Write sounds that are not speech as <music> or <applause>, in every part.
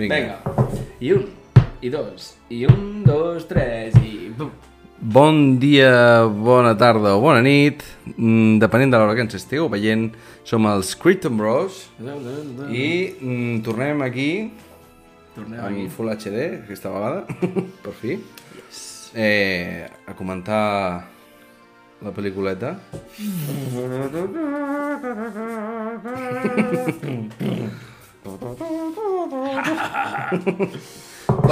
Vinga. Vinga. I un, i dos, i un, dos, tres, i... Bum. Bon dia, bona tarda o bona nit, mm, depenent de l'hora que ens estigueu veient, som els Crichton Bros i mm, tornem aquí Tornem amb aquí. Full HD, aquesta vegada, <laughs> per fi, eh, a comentar la pel·lículeta. <laughs> <laughs>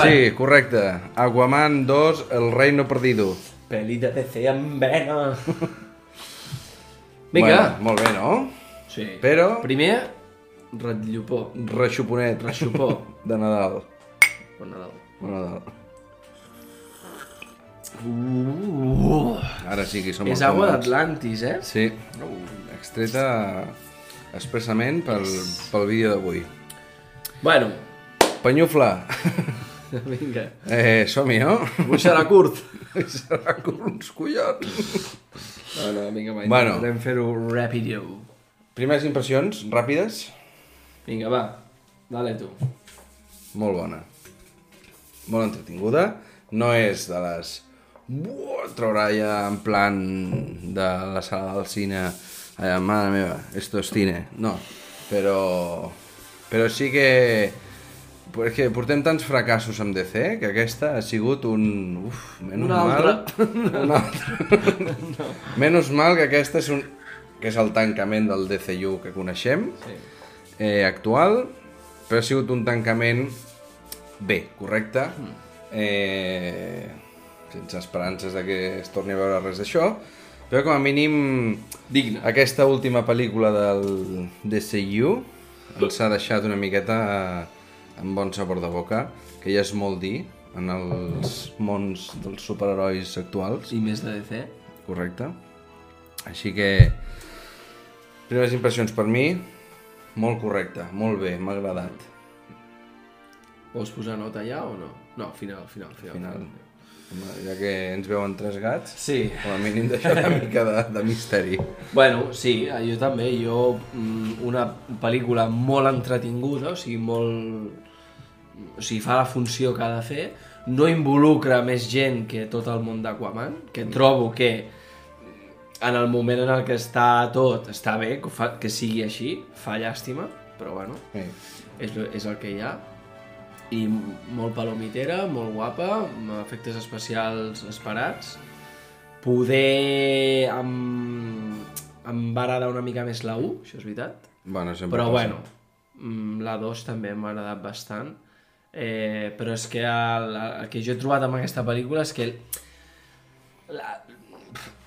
Sí, correcte. Aquaman 2, El Reino Perdido. Peli de DC amb vena. Vinga. Bueno, molt bé, no? Sí. Però- Primer, ratllopó. Reixuponet. Reixupó. <laughs> De Nadal. Bon Nadal. Bon Nadal. Uh, Ara sí que som és agua d'Atlantis, eh? Sí, extreta expressament pel, pel vídeo d'avui. Bueno, Penyufla. <laughs> vinga. Eh, som-hi, no? Avui serà curt. <laughs> Serà com uns collons. No, no, vinga, va, Bueno. intentarem fer-ho rapido. Primeres impressions, ràpides. Vinga, va, dale tu. Molt bona. Molt entretinguda. No és de les... Buah, traurà ja en plan de la sala del cine allà, mare meva, esto es cine. No, però... Però sí que... És que portem tants fracassos amb DC que aquesta ha sigut un... Uf, menys Un mal... altre. Un altre. <laughs> Menys mal que aquesta és un... que és el tancament del DCU que coneixem Sí. eh, actual, però ha sigut un tancament bé, correcte, eh, sense esperances de que es torni a veure res d'això, però com a mínim Digne. aquesta última pel·lícula del DCU ens ha deixat una miqueta amb bon sabor de boca, que ja és molt dir en els mons dels superherois actuals. I més de DC. Correcte. Així que, primeres impressions per mi, molt correcte, molt bé, m'ha agradat. Vols posar nota ja o no? No, final, final, final. Final. Home, Ja que ens veuen tres gats, Sí. com a mínim deixar una mica de, de misteri. Bueno, sí, jo també. Jo, mm, una pel·lícula molt entretinguda, o sigui, molt... O sigui, fa la funció que ha de fer, no involucra més gent que tot el món d'Aquaman, que trobo que en el moment en el que està tot, està bé que, fa, que sigui així, fa llàstima, però bueno, Sí. és, és el que hi ha i molt palomitera, molt guapa, amb efectes especials esperats. Poder em, em va agradar una mica més la 1, això és veritat. Bueno, sempre Però passa. bueno, mm, la 2 també m'ha agradat bastant. Eh, però és que el, el que jo he trobat amb aquesta pel·lícula és que la,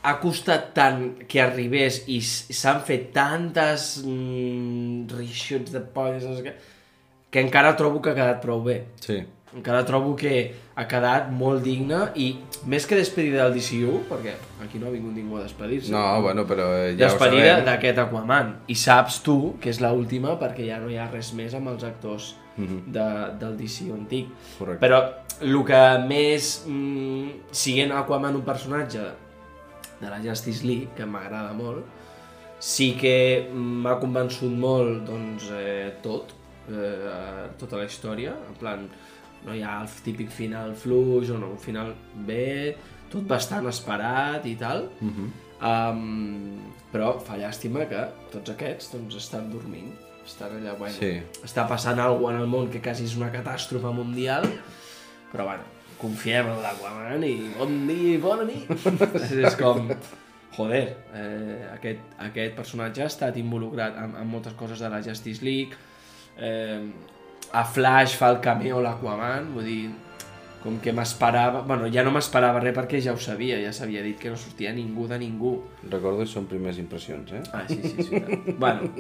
ha costat tant que arribés i s'han fet tantes mm, reshoots de polles què, que encara trobo que ha quedat prou bé. Sí. Encara trobo que ha quedat molt digne i més que despedida del DCU, perquè aquí no ha vingut ningú a despedir-se. No, bueno, però eh, ja despedida d'aquest Aquaman. I saps tu que és l'última perquè ja no hi ha res més amb els actors de, del DCU antic. Correcte. Però el que més, mm, siguent Aquaman un personatge de la Justice League, que m'agrada molt, sí que m'ha convençut molt doncs, eh, tot, eh, tota la història, en plan, no hi ha el típic final fluix o no, un final bé, tot bastant esperat i tal, um, però fa llàstima que tots aquests doncs, estan dormint, estan allà, bueno, Sí. està passant alguna en el món que quasi és una catàstrofe mundial, però bueno, confiem en l'Aquaman i bon dia i bona nit. <laughs> és com, joder, eh, aquest, aquest personatge ha estat involucrat en, en moltes coses de la Justice League, eh, a Flash fa el cameo l'Aquaman, vull dir, com que m'esperava... Bueno, ja no m'esperava res perquè ja ho sabia, ja s'havia dit que no sortia ningú de ningú. Recordo que són primeres impressions, eh? Ah, sí, sí, sí. bueno,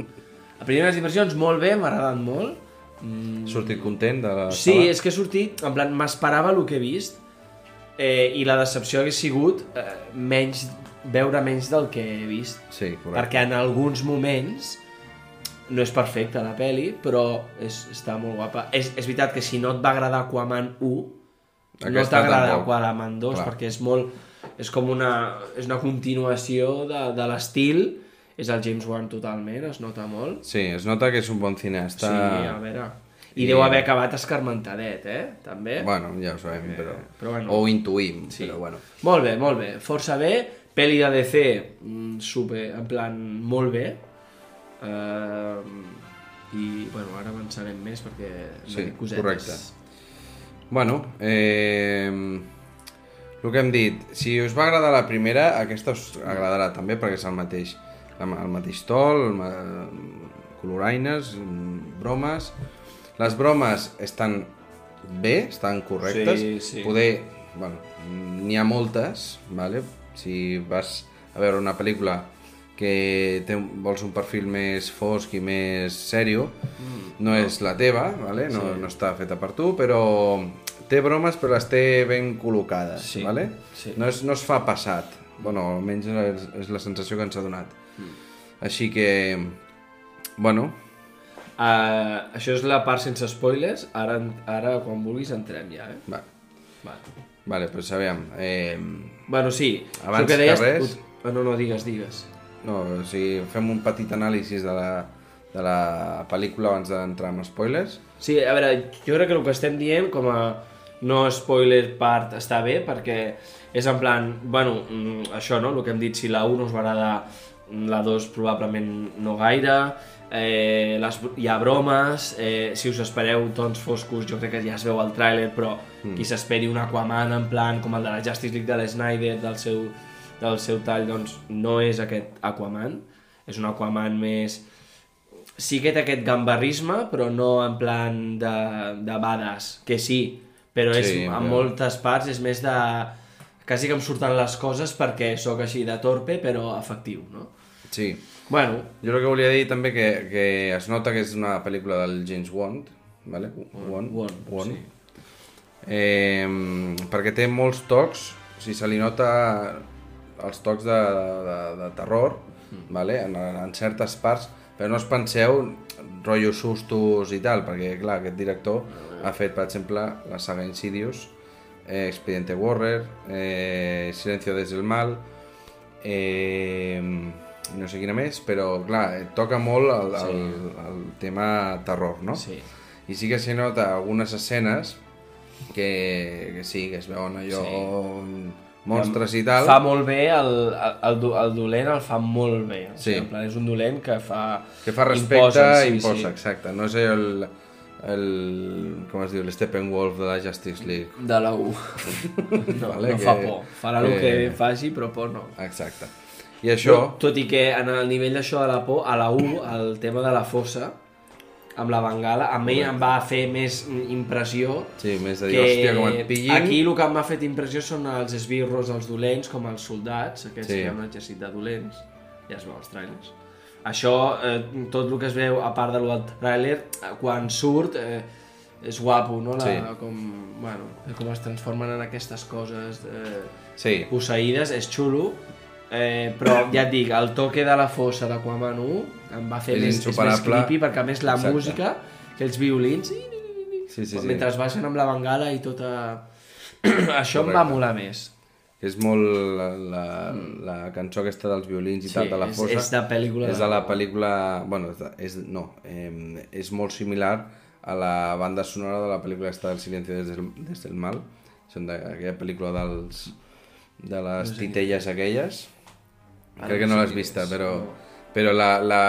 a primeres impressions, molt bé, m'ha agradat molt. Mm, Sortit content de la Sí, sala? és que he sortit, en plan, m'esperava el que he vist eh, i la decepció hagués sigut eh, menys, veure menys del que he vist. Sí, correcte. Perquè en alguns moments no és perfecta la peli, però és, està molt guapa. És, és veritat que si no et va agradar Aquaman 1, no Aquesta t'agrada tampoc. Aquaman 2, Clar. perquè és molt... És com una, és una continuació de, de l'estil, és el James Wan totalment, es nota molt. Sí, es nota que és un bon cineasta. Sí, a veure... I, I- deu haver acabat escarmentadet, eh? També. Bueno, ja ho sabem, però... però bueno. O ho intuïm, Sí. però bueno. Molt bé, molt bé. Força bé. Peli de DC, mm, super, en plan, molt bé. Uh, I, bueno, ara avançarem més perquè Sí, cosetes. correcte. Bueno, eh, el que hem dit, si us va agradar la primera, aquesta us agradarà també perquè és el mateix, el mateix tol, el ma... coloraines, bromes... Les bromes estan bé, estan correctes. Sí, sí. Poder, bueno, n'hi ha moltes, vale? si vas a veure una pel·lícula que té, vols un perfil més fosc i més sèrio, no és la teva, vale? no, Mm, Sí. no està feta per tu, però té bromes però les té ben col·locades, Sí, vale? sí. No, és, no es fa passat, bueno, almenys és, és la sensació que ens ha donat. Mm. Així que, bueno, Uh, això és la part sense spoilers. Ara, ara quan vulguis, entrem ja, eh? va, Vale. vale, pues aviam, eh, Bueno, sí. Abans que que deies... res- Ah, no, no, digues, digues. No, o sigui, fem un petit anàlisi de la, de la pel·lícula abans d'entrar amb spoilers. Sí, a veure, jo crec que el que estem dient com a no spoiler part està bé perquè és en plan, bueno, mm, això, no? El que hem dit, si la 1 no us va agradar, la 2 probablement no gaire, eh, les, hi ha bromes, eh, si us espereu tons foscos, jo crec que ja es veu al tràiler, però mm. qui s'esperi un Aquaman en plan com el de la Justice League de l'Snyder, del seu, del seu tall, doncs no és aquest Aquaman, és un Aquaman més sí que té aquest gambarrisme, però no en plan de, de badass, que sí, però és, Sí, en però- moltes parts és més de... quasi que em surten les coses perquè sóc així de torpe, però efectiu, no? Sí, Bueno, jo el que volia dir també que, que es nota que és una pel·lícula del James Wan, vale? Wan, Wan, Wan. sí. Eh, perquè té molts tocs, o sigui, se li nota els tocs de, de, de terror, Mm. vale? en, en certes parts, però no us penseu rotllo sustos i tal, perquè clar, aquest director ha fet, per exemple, la saga Insidious, eh, Expediente Warrer, eh, Silencio des del mal, eh, no sé quina més, però clar, eh, toca molt el, el, el tema terror, no? sí. I sí que s'hi nota algunes escenes que, que sí, que es veuen allò monstres i tal. Fa molt bé, el, el, el, do- el dolent el fa molt bé. O Sí. sigui, en plan, és un dolent que fa... que fa respecte, imposa, sí, imposa sí. exacte. No és el, el com es diu, l'Steppenwolf de la Justice League. De la U. <laughs> No, Vale, no que- fa por. Farà el que- que faci, però por no. Exacte. I això, Tot i que en el nivell d'això de la por, a la U, el tema de la fossa, amb la bengala, a mi em va fer més impressió sí, més de dir, hòstia, com et pillin... aquí el que em va fet impressió són els esbirros, els dolents, com els soldats, aquests Sí. que hi ha un exèrcit de dolents, ja es veu als trailers. Això, eh, tot el que es veu, a part del tràiler, eh, quan surt, eh, és guapo, no? La, Sí. com, bueno, com es transformen en aquestes coses eh, Sí, posseïdes, és xulo, eh, però ja et dic, el toque de la fossa d'Aquaman 1 em va fer És més, és més creepy, perquè a més la Exacte. música, aquells violins, sí, sí, sí. mentre baixen amb la bengala i tota... <clears throat> Això em va Correcte. molar més. És molt la, la, la cançó aquesta dels violins i Sí, tal, de la és- fossa. és de pel·lícula És de- la pel·lícula... Bueno, és, de, és no, eh, és molt similar a la banda sonora de la pel·lícula aquesta del Silencio des del, des del mal. Són d'aquella pel·lícula dels, de les titelles aquelles. Ara Crec que no no sé l'has vista, és, però... no. Però la, la,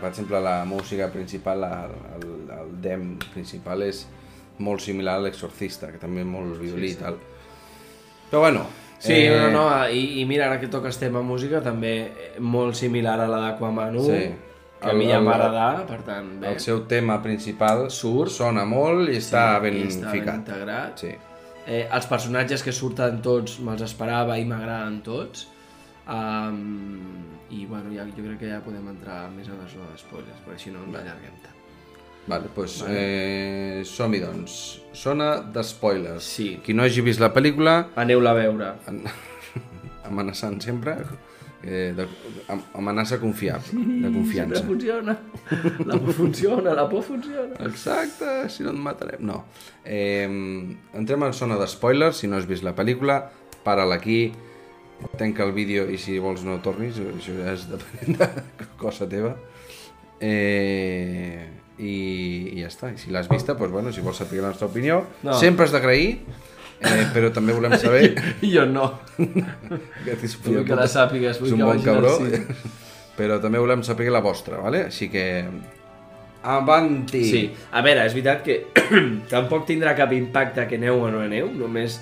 per exemple, la música principal, la, el, el dem principal és molt similar a l'Exorcista, que també és molt violí i tal. Però bueno... Sí, eh... no, no, i, i mira, ara que toques tema música, també eh, molt similar a la d'Aquaman 1, Sí. que a El- mi ja m'agrada, per tant, bé. El seu tema principal Surt. sona molt i està ben i està ben ficat. integrat. Sí. Eh, els personatges que surten tots me'ls esperava i m'agraden tots. Um, I bueno, ja, jo crec que ja podem entrar més en la zona d'espoilers, perquè si no ens allarguem tant. Vale, doncs vale. eh, som-hi doncs. Zona d'espoilers. Sí. Qui no hagi vist la pel·lícula, Aneu-la a veure. en- <laughs> amenaçant sempre, eh, de, am- amenaça confiable, de confiança. Sempre funciona. La por funciona, la por funciona. Exacte, si no et matarem. No. Eh, entrem en zona d'espoilers, si no has vist la pel·lícula, para-la aquí tanca el vídeo i si vols no tornis, això ja és depenent de <laughs> cosa teva. Eh, i, i ja està. I si l'has vista, doncs, bueno, si vols saber la nostra opinió, No. sempre has d'agrair, eh, però també volem <laughs> saber Jo no. <laughs> que, Vull que la sàpigues, vull és un que bon vagin cabró, cine. però també volem saber la vostra, vale? Així que... Avanti! Sí, a veure, és veritat que <clears throat> tampoc tindrà cap impacte que aneu o no aneu, només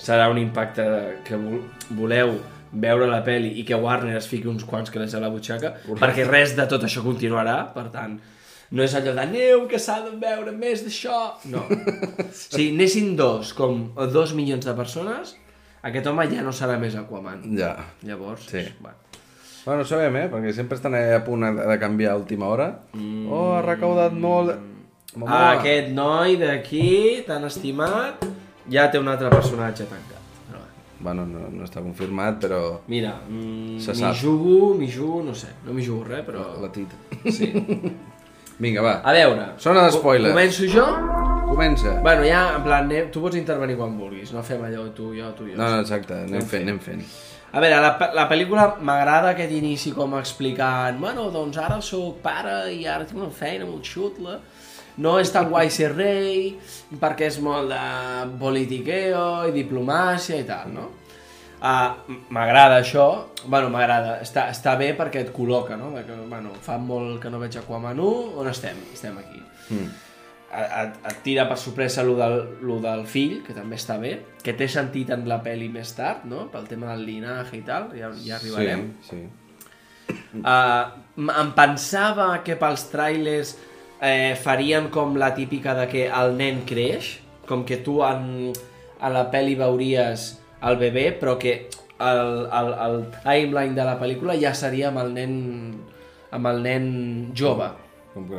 serà un impacte que vol- voleu veure la peli i que Warner es fiqui uns quants calés a la butxaca, perquè res de tot això continuarà, per tant, no és allò de aneu que s'ha de veure més d'això, no. <laughs> Si anessin dos, com dos milions de persones, aquest home ja no serà més Aquaman. Ja. Llavors, Sí. bueno. Bueno, no sabem, eh? Perquè sempre estan a punt de canviar a última hora. Mm. Oh, ha recaudat molt... Momoa. Aquest noi d'aquí, tan estimat, ja té un altre personatge tancat. Però. Bueno, no, no està confirmat, però... mira, mm, m'hi jugo, m'hi jugo, no sé, no m'hi jugo res, però... La tita. Sí. <laughs> Vinga, va. A veure... Zona de spoilers. Començo jo? Comença. Bueno, ja, en plan, anem- tu pots intervenir quan vulguis, no fem allò tu, jo, tu, jo. No, no, exacte, anem fent, anem fent. A veure, la, la pel·lícula m'agrada aquest inici com explicant bueno, doncs ara sóc pare i ara tinc una feina molt xutla no és tan guai ser rei perquè és molt de politiqueo i diplomàcia i tal, no? Uh, m'agrada això, bueno, m'agrada, està, està bé perquè et col·loca, no? De que, bueno, fa molt que no veig Aquaman 1, on estem? Estem aquí. Mm. Et, et, tira per sorpresa lo del, lo del fill, que també està bé, que té sentit en la peli més tard, no? Pel tema del linaje i tal, ja, ja arribarem. Sí, sí. Uh, em pensava que pels trailers eh, farien com la típica de que el nen creix, com que tu en, a la pel·li veuries el bebè, però que el, el, el timeline de la pel·lícula ja seria amb el nen amb el nen jove,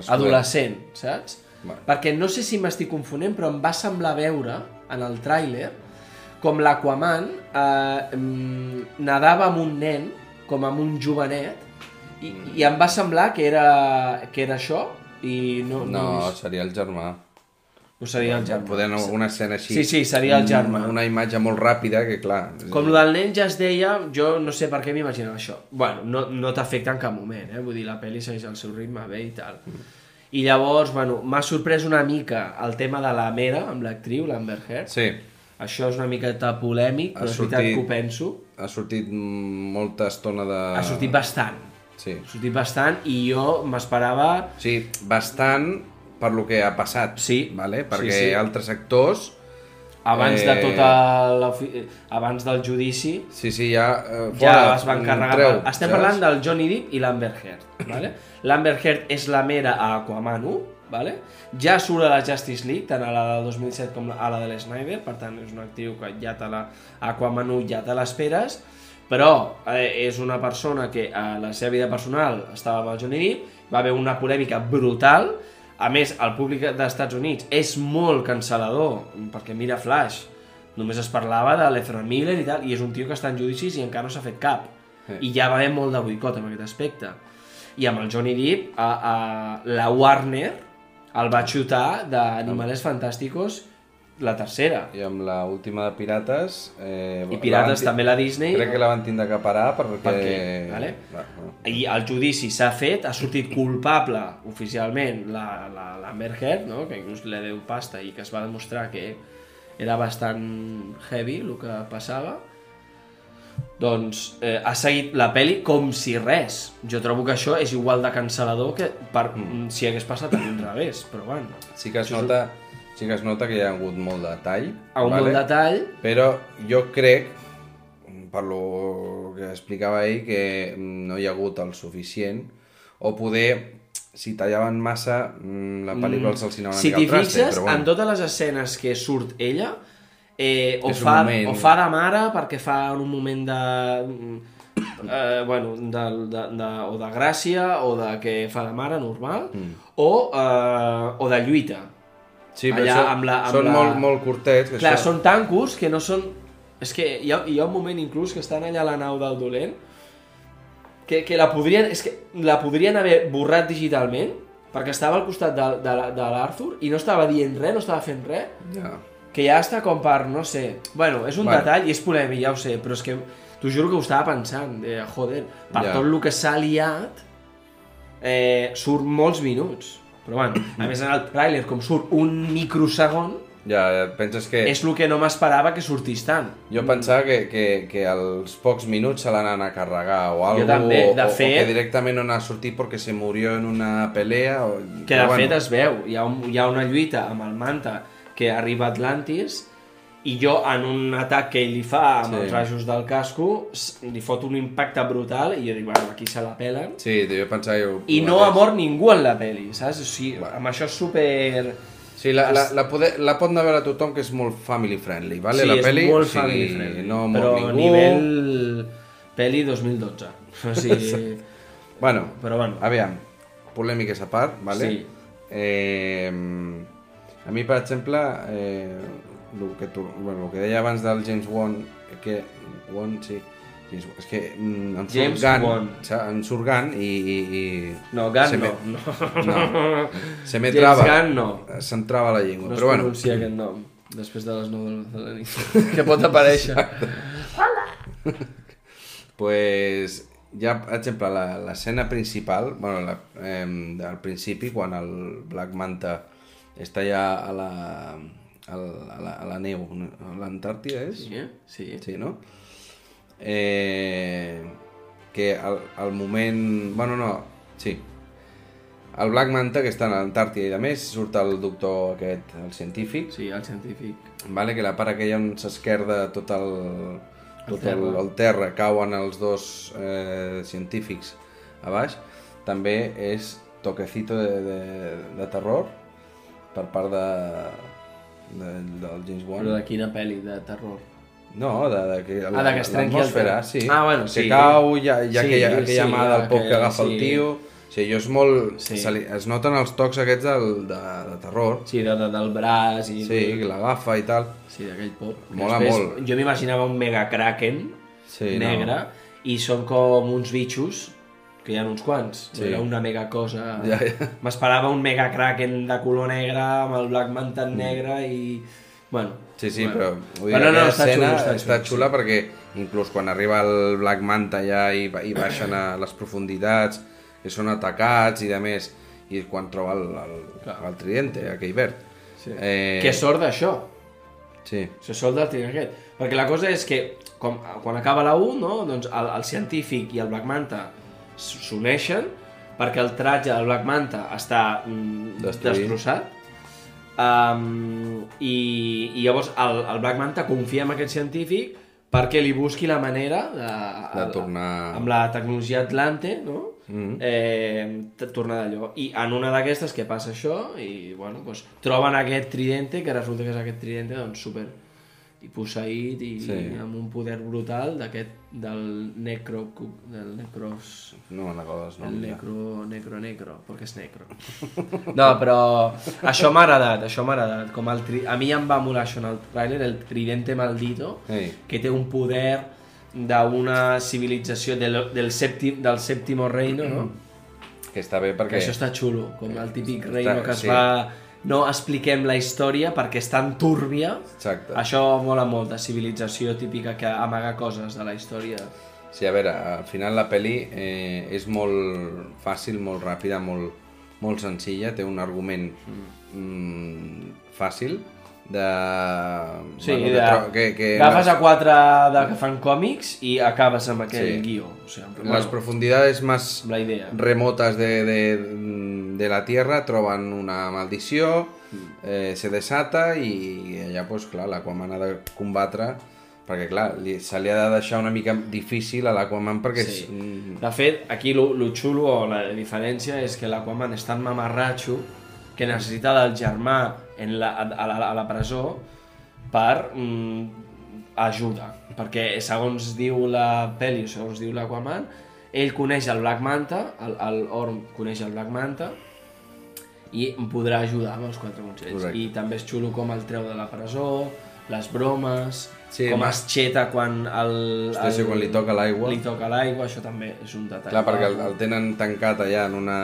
adolescent, saps? Vale. Perquè no sé si m'estic confonent, però em va semblar veure en el tràiler com l'Aquaman eh, mm, nadava amb un nen, com amb un jovenet, i, i em va semblar que era, que era això, i no, no, No, seria el germà. no seria el germà. Podent una escena així. Sí, sí, seria el germà. Una imatge molt ràpida que, clar... Com lo del nen ja es deia, jo no sé per què m'imaginava això. Bueno, no, no t'afecta en cap moment, eh? Vull dir, la pel·li segueix el seu ritme bé i tal. I llavors, bueno, m'ha sorprès una mica el tema de la Mera, amb l'actriu, l'Amber Heard. Sí, Això és una miqueta polèmic, però Ha és veritat que ho penso. ha sortit molta estona de... Ha sortit bastant. Sí. Ha sortit bastant i jo m'esperava... Sí, bastant per lo que ha passat. Sí, Vale? sí, Perquè sí. altres actors... Abans Eh, de tota abans del judici, Sí, sí, ja... Eh, ja fora, es van carregar... treu, Estem saps? parlant del Johnny Depp i l'Amber Heard, vale? <clears throat> L'Amber Heard és la mera a Aquaman 1, vale? Ja surt a la Justice League, tant a la del 2007 com a la de l'Snyder, per tant és un actiu que ja te la... Aquaman 1 ja te l'esperes, però eh, és una persona que a la seva vida personal estava amb el Johnny Depp, va haver una polèmica brutal, a més, el públic dels Estats Units és molt cancel·lador, perquè mira Flash, només es parlava de l'Ezra Miller i tal, i és un tio que està en judicis i encara no s'ha fet cap. Sí. I ja va haver molt de boicot en aquest aspecte. I amb el Johnny Depp, a, a, la Warner el va xutar d'Animales Fantàsticos la tercera. I amb la última de Pirates... Eh, I Pirates la també la Disney. Crec que la van tindre que parar perquè... Perquè, vale? Va, va. I el judici s'ha fet, ha sortit culpable oficialment la, la, l'Amber Heard, no? que inclús li deu pasta i que es va demostrar que era bastant heavy el que passava, doncs eh, ha seguit la peli com si res. Jo trobo que això és igual de cancel·lador que per, mm. si hagués passat a l'inrevés, però bueno. Sí que es Això és nota, sí que es nota que hi ha hagut molt de tall. A un bon detall, Però jo crec, per lo que explicava ell, que no hi ha hagut el suficient, o poder, si tallaven massa, mm, la pel·lícula se'ls anava una si mica t'hi al traste, fixes, però bueno. en totes les escenes que surt ella, eh, o, És fa, moment- o fa de mare perquè fa en un moment de... Eh, bueno, de, de, de, o de gràcia o de que fa de mare normal Mm. o, eh, o de lluita Sí, però allà són, amb la- amb són la- molt, molt curtets. Que clar, això... són tan curts que no són és que hi ha, hi ha un moment inclús que estan allà a la nau del dolent que, que la podrien és que la podrien haver borrat digitalment perquè estava al costat de, de, de l'Arthur i no estava dient res, no estava fent res Ja. que ja està com per, no sé... Bueno, és un Bueno. detall i és polèmic, ja ho sé, però és que t'ho juro que ho estava pensant, de, joder, per Ja. tot el que s'ha liat, eh, surt molts minuts. Però bueno, a més en el tràiler, com surt un microsegon, Ja, penses que... és el que no m'esperava que sortís tant. Jo pensava que, que, que als pocs minuts se l'han anat a carregar o algo, també, de o, fet- o que directament no n'ha sortit perquè se murió en una pelea. O... Que de però fet es veu, hi ha, un, hi ha una lluita amb el Manta que arriba a Atlantis i jo en un atac que ell li fa amb Sí. els rajos del casco li fot un impacte brutal i jo dic, bueno, aquí se la pelen Sí, jo pensava... Jo, i no ha mort ningú en la peli, saps? O sigui, Va. amb això és super... Sí, la, la, la, poder, la pot anar a veure tothom que és molt family friendly, vale? sí, la peli, és molt sigui, family friendly, no però ningú. nivell peli 2012. O <laughs> sigui, Bueno, però bueno, aviam, polèmiques a part, vale? Sí. Eh, a mi, per exemple, eh, el, que tu, bueno, el que deia abans del James Wan, que... Wan, sí, James, Wan, és que mm, em surt James Gunn, Wan. sa- em surt Gunn i... i, i no, Gun se no. me- no. no, <laughs> se me James trava, Gunn no. se'm trava la llengua, No es però bueno, pronuncia aquest nom després de les 9 de la nit. <laughs> que pot aparèixer. pues ja, per exemple, la- l'escena principal, bueno, la, eh, al principi, quan el Black Manta està ja a la, la, a la, a la neu, l'Antàrtida és? Sí, eh? Sí. Sí, no? Eh, que al, al moment... Bueno, no, sí. El Black Manta, que està a l'Antàrtida i de més, surt el doctor aquest, el científic, Sí, el científic. vale? que la part aquella on s'esquerda tot el, tot el, terra. el terra, cauen els dos eh, científics a baix, també és toquecito de, de, de terror per part de, de, del James Wan. Però de quina pel·li de terror? No, de, de que Ah, de que es trenqui el l'atmosfera, terra. sí. Ah, bueno, que sí. cau, hi ha, hi ha Sí, aquella, sí, aquella mà hi ha del pop que agafa el sí. tio... Sí, jo és molt... Sí. Se li, es noten els tocs aquests del, de, de terror. Sí, de, de, del braç i... Sí, que l'agafa i tal. Sí, d'aquell pop. Mola Després, molt. Jo m'imaginava un mega kraken Sí, negre i són com uns bitxos que hi ha uns quants. Sí. Sí. Era una mega cosa... Ja, ja. M'esperava un mega kraken de color negre amb el Black Manta negre i... Bueno, Sí, sí, bueno. però, vull dir, Però no, no, està escena xulo, està està xulo, xula perquè inclús quan arriba el Black Manta ja i, i baixen a les profunditats, que són atacats i de més, i quan troba el, el, Clar. el tridente, aquell verd. Sí. Eh, Que sort d'això. Sí, Se sol del tren aquest. Perquè la cosa és que, com, quan acaba la 1, no, doncs el, el científic i el Black Manta s'uneixen perquè el tratge del Black Manta està mm, Destruït. destrossat. Um, i, I llavors el, el Black Manta confia en aquest científic perquè li busqui la manera de, De tornar- amb la tecnologia Atlante, no? Mhm. eh, t- tornar d'allò. I en una d'aquestes que passa això i bueno, doncs, troben aquest tridente que resulta que és aquest tridente doncs, super i posseït i, Sí. i amb un poder brutal d'aquest del necro del necros no me'n recordo els el noms. ja. necro, necro, necro, perquè és necro. <laughs> No, però això m'ha agradat, això m'ha agradat. Com el tri... A mi em va molar això en el tràiler, el tridente maldito, Ei. que té un poder d'una civilització del, del, sèptim, del sèptimo reino, no? Que està bé Que perquè... això està xulo, com el típic Està- reino que es sí. va... No expliquem la història perquè és tan túrbia. Exacte. Això mola molt, de civilització típica que amaga coses de la història. Sí, a veure, al final la peli eh, és molt fàcil, molt ràpida, molt, molt senzilla, té un argument mm, fàcil de... Sí, bueno, de, que, tro- que, que agafes les, a quatre de que fan còmics i acabes amb aquell Sí. guió. O sigui, las bueno, profundidades más amb la idea. remotas de, de, de la Tierra troben una maldició, eh, se desata i allà, pues, clar, l'Aquaman ha de combatre perquè, clar, li, se li ha de deixar una mica difícil a l'Aquaman perquè... Sí. És, mm, De fet, aquí lo, lo xulo o la diferència és que l'Aquaman és tan mamarratxo que necessita del germà en la, a, a, la, a la presó per mm, ajuda. Perquè segons diu la pel·li, segons diu l'Aquaman, ell coneix el Black Manta, el, el Orm coneix el Black Manta, i em podrà ajudar amb els quatre consells. Correcte. I també és xulo com el treu de la presó, les bromes, Sí, com es xeta quan el, Hosti, sí, quan li toca l'aigua. Li toca l'aigua, això també és un detall. Clar, perquè el, el tenen tancat allà en una...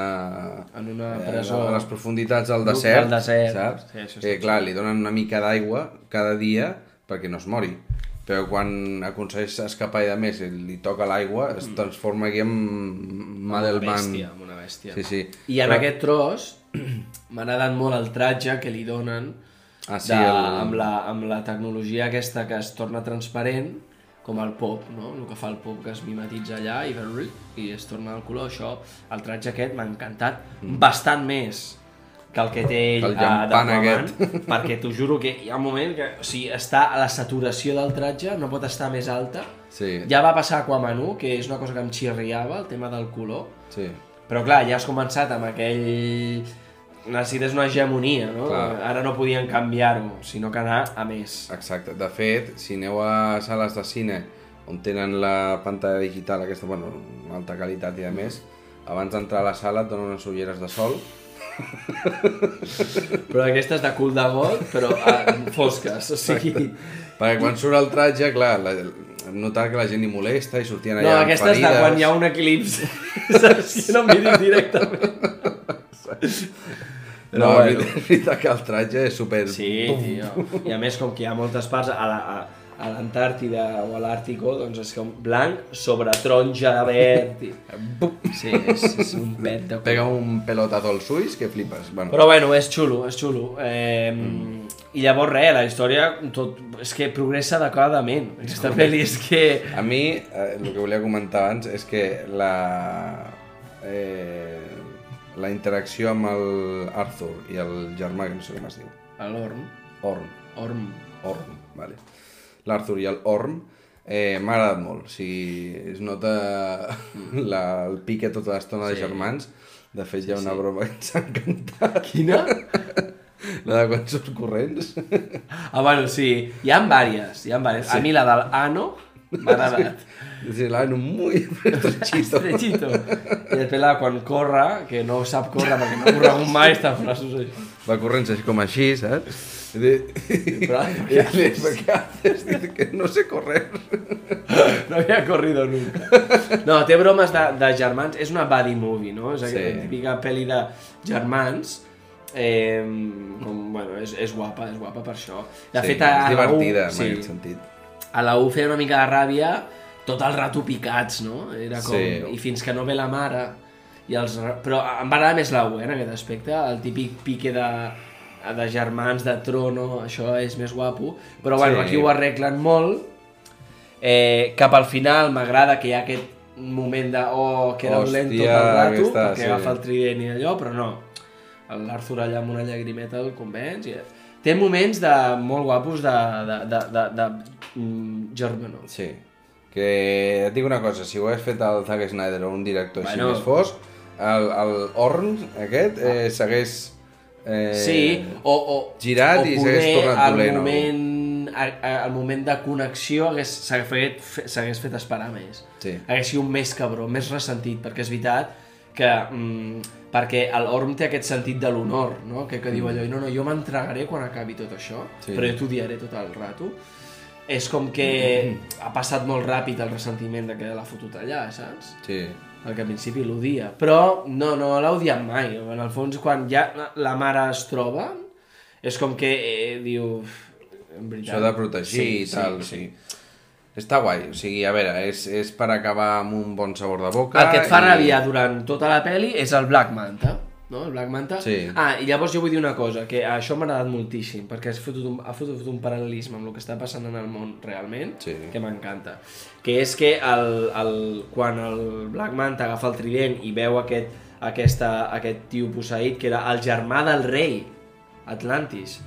En una eh, presó. A les profunditats del Del desert, desert. saps? Sí, això que, està clar, li donen una mica d'aigua cada dia perquè no es mori. Però quan aconsegueix escapar i de més i li toca l'aigua, es transforma aquí en Una Madelman. bèstia, amb una bèstia. Sí, sí. I en Però- aquest tros <clears throat> m'ha agradat molt el tratge que li donen Ah, sí, de, el- amb, la, amb la tecnologia aquesta que es torna transparent com el pop, no? El que fa el pop que es mimetitza allà i, i es torna el color. Això, el tratge aquest m'ha encantat Mm. bastant més que el que té ell El d'Aquaman, aquest. <laughs> perquè t'ho juro que hi ha un moment que o sigui, està a la saturació del tratge, no pot estar més alta. Sí, Ja va passar a 1, que és una cosa que em xirriava, el tema del color, sí. però clar, ja has començat amb aquell... Necessites una hegemonia, no? Clar. Ara no podien canviar-ho, sinó que anar a més. Exacte. De fet, si aneu a sales de cine on tenen la pantalla digital aquesta, bueno, alta qualitat i a més, abans d'entrar a la sala et donen unes ulleres de sol <laughs> Però aquestes de cul de got, però ah, fosques, o sigui... perquè quan surt el tratge, clar, la, notar que la gent li molesta i sortien No, allà amb aquestes de ferides. quan hi ha un eclipsi. <laughs> Saps? Que no miris directament. No, Però bueno. bueno. és veritat que el tratge és super... Sí, tio. I a més, com que hi ha moltes parts a la, a, a l'Antàrtida o a l'Àrtico, doncs és com blanc sobre taronja verd. I... Sí, és, és un pet de Pega un pelotazo als ulls que flipes. Bueno, Però bueno, és xulo, és xulo. Eh, mm. I llavors res, la història tot, és que progressa adequadament. Aquesta pel·li és que... A mi, eh, el que volia comentar abans és que la, eh, la interacció amb el Arthur i el germà, que no sé com es diu, L'Orm. Orm, Orm. Orm, vale. L'Arthur i el Orm eh, m'ha agradat molt, o sigui, es nota la, el pique tota l'estona de Sí. germans, de fet hi ha una broma que ens ha encantat, Quina? <laughs> la de quan surts corrents. Ah, bueno, sí. Hi ha vàries, hi ha vàries. Sí. A mi la del Ano m'ha agradat. Sí, l'ano muy <laughs> estrechito. Estrechito. I després la quan corre, que no sap córrer perquè no ha corregut mai, està amb Va corrents així com així, saps? De- Però, le dice, ¿qué haces? Que no sé correr. No había corrido nunca. No, té bromes de, de germans. És una buddy movie, no? És aquesta Sí. típica pel·li de germans. Eh, com, bueno, és, és guapa, és guapa per això. De sí, fet, a, és a la U, divertida, en sí, aquest sentit. a la U feia una mica de ràbia tot el rato picats, no? Era com... Sí. I fins que no ve la mare... I els... Però em va agradar més la U, eh, en aquest aspecte. El típic pique de, de germans, de trono, això és més guapo. Però bueno, Sí. aquí ho arreglen molt. Eh, cap al final m'agrada que hi ha aquest moment de oh, queda Hòstia, dolent tot el rato, aquesta, perquè sí. agafa el trident i allò, però no. L'Arthur allà amb una llagrimeta el convenç i... Té moments de, molt guapos de, de, de, de, de, mm, germanor. Sí. Que et dic una cosa, si ho hagués fet el Zack Snyder o un director així Bueno. més fosc, el, el Orn aquest eh, s'hagués... Eh, Sí, o, o, girat o i s'hagués tornat al dolent, o- moment, a, al moment de connexió hagués- s'hagués fet, fet esperar més. Sí. Hagués sigut més cabró, més ressentit, perquè és veritat que... Mm, perquè el Orm té aquest sentit de l'honor, no? Que, que diu allò, no, no, jo m'entregaré quan acabi tot això, Sí. però jo t'odiaré tot el rato. És com que ha passat molt ràpid el ressentiment de que l'ha fotut allà, saps? Sí. Perquè al principi l'odia, però no, no l'ha odiat mai. En el fons, quan ja la- mare es troba, és com que eh, diu... En veritat... S'ha de protegir i tal, sí, sí. Està guai, o sigui, a veure, és, és per acabar amb un bon sabor de boca... El que et fa i- rabiar durant tota la peli és el Black Manta, no? El Black Manta. Sí. Ah, i llavors jo vull dir una cosa, que això m'ha agradat moltíssim, perquè has fotut un, ha fotut un paral·lelisme amb el que està passant en el món realment, Sí. que m'encanta. Que és que el, el, quan el Black Manta agafa el trident i veu aquest, aquesta, aquest tio posseït, que era el germà del rei, Atlantis,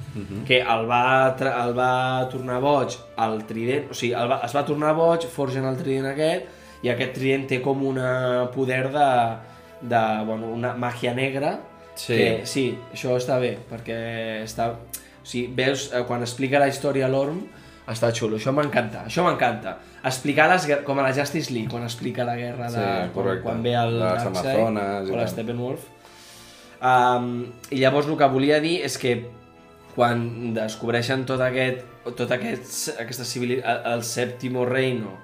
que el va, el va tornar boig al trident, o sigui, el va, es va tornar boig, forgen el trident aquest, i aquest trident té com una poder de, de bueno, una màgia negra, Sí. que sí, això està bé, perquè està... O sigui, veus, eh, quan explica la història a l'Orm, està xulo, això m'encanta, això m'encanta. Explicar les com a la Justice League, quan explica la guerra de... Sí, quan, correcte. quan ve el les Amazones o la. Steppenwolf. Um, I llavors el que volia dir és que quan descobreixen tot aquest, tot aquest, aquesta civili... el, el Sèptimo Reino,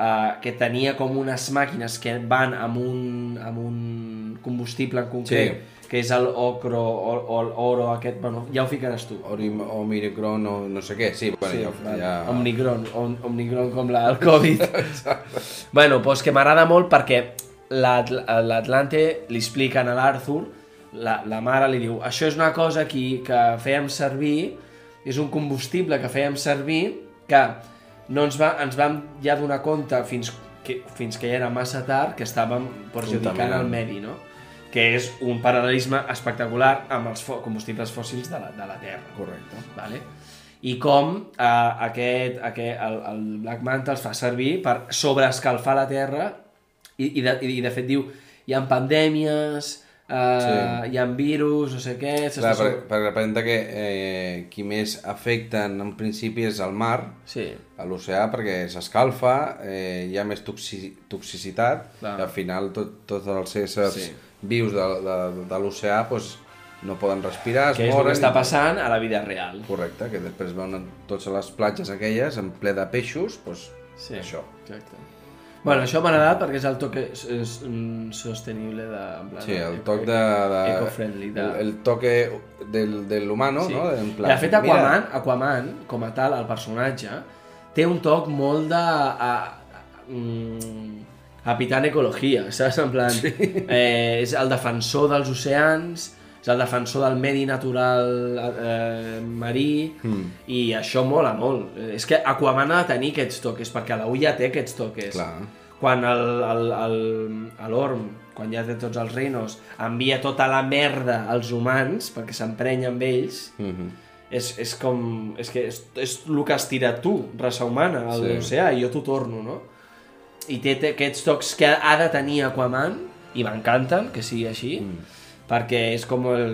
uh, que tenia com unes màquines que van amb un, amb un combustible en concret, Sí. que és el ocro o, o l'oro aquest, bueno, ja ho ficaràs tu. Orim, Omicron o no sé què, sí, bueno, Sí, ja, vale. ja... Omnicron, om, Omnicron com la, el Covid. <laughs> bueno, doncs que m'agrada molt perquè l'Atl- l'Atlante li expliquen a l'Arthur, la, la mare li diu, això és una cosa aquí que fèiem servir, és un combustible que fèiem servir que no ens, va, ens vam ja donar compte fins que, fins que ja era massa tard que estàvem perjudicant el medi, no? que és un paral·lelisme espectacular amb els combustibles fòssils de la, de la Terra Correcte. vale? i com eh, aquest, aquest, el, el Black Manta els fa servir per sobreescalfar la Terra i, i, de, i de fet diu hi ha pandèmies eh, Sí. hi ha virus, no sé què Clar, per, sobre- perquè representa que eh, qui més afecten en principi és el mar, sí, a l'oceà, perquè s'escalfa, eh, hi ha més toxi toxicitat, Clar. i al final tot, tots els éssers Sí. vius de, de, de l'oceà pues, no poden respirar, es que és el moren... que està passant a la vida real Correcte, que després van a a les platges aquelles, en ple de peixos, doncs sí, això. exacte Bueno, això m'ha agradat perquè és el toque és, és, mm, sostenible de... en plan, Sí, el toc de... de eco-friendly, de- El, el toque del, de l'humano, Sí. no? En plan, de fet, Aquaman, Aquaman, com a tal, el personatge, té un toc molt de... A, a, mm, Capitán Ecologia, saps? En plan, eh, és el defensor dels oceans, és el defensor del medi natural eh, marí, Mm. i això mola molt. És que Aquaman ha de tenir aquests toques, perquè la ja té aquests toques. Clar. Quan a l'Orm, quan ja té tots els reinos, envia tota la merda als humans perquè s'emprenya amb ells, Mm -hmm. és, és com... És que és, és el que has tirat tu, raça humana, a Sí. l'oceà, i jo t'ho torno, no? I té, té aquests tocs que ha de tenir Aquaman, i m'encanten que sigui així, mm. Perquè és com el,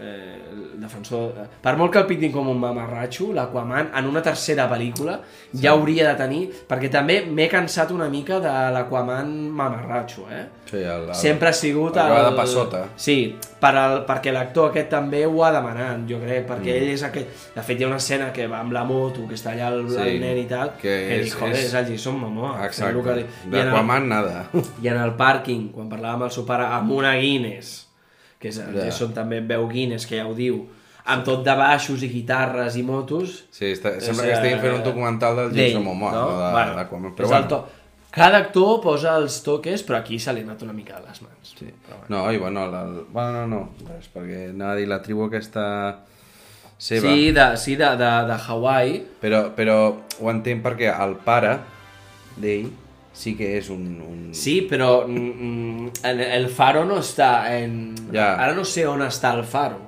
eh, el defensor... Per molt que el pintin com un mamarratxo, l'Aquaman, en una tercera pel·lícula, sí. ja hauria de tenir... Perquè també m'he cansat una mica de l'Aquaman mamarratxo, eh? Sí, el, el, Sempre ha sigut el... va de passota. Sí, per al, perquè l'actor aquest també ho ha demanat, jo crec, perquè mm. ell és aquell... De fet, hi ha una escena que va amb la moto, que està allà el, Sí, el nen i tal, que que, és- dic, joder, és- és, el Jason Momoa. Exacte. El que el, D'Aquaman, nada. <laughs> I en el pàrquing, quan parlàvem amb el seu pare, amb una Guinness, que és Ja. Jason també veu Guinness, que ja ho diu, amb tot de baixos i guitarres i motos... Sí, està, És, sembla que estiguin fent un documental del Jason Momoa, no? de, Bueno, d'Aquaman. és Però bueno, to... Cada actor posa els toques, però aquí se li anat una mica de les mans. sí. Però bueno. No, i bueno, el, bueno, no, no, res, perquè anava a dir la tribu aquesta seva, Sí, de, sí de, de, de Hawaii, però, però ho entenc perquè el pare d'ell sí que és un... un... Sí, però mm, mm, el faro no està en... Ja. Ara no sé on està el faro,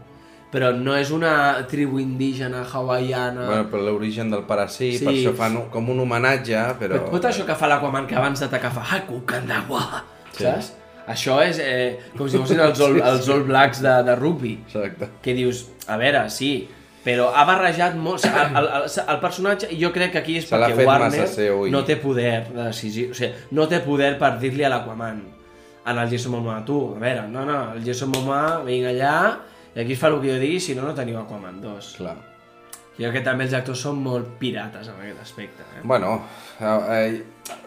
però no és una tribu indígena hawaiana... Bueno, però l'origen del pare sí, Sí. per això fan com un homenatge, però... Però tot això que fa l'Aquaman que abans d'atacar fa Haku Kandawa, Sí. saps? Això és eh, com si fossin els All, els all Blacks de, de rugby. Exacte. que dius, a veure, sí, però ha barrejat molt... El, el, el, el personatge, i jo crec que aquí és Se perquè Warner seu i- no té poder de decisió, o sigui, no té poder per dir-li a l'Aquaman, en el Jason Momoa, tu, a veure, no, no, el Jason Momoa, vinc allà, i aquí es fa el que jo digui, si no, no teniu Aquaman 2. Clar. Jo crec que també els actors són molt pirates en aquest aspecte. Eh? Bueno, eh, eh,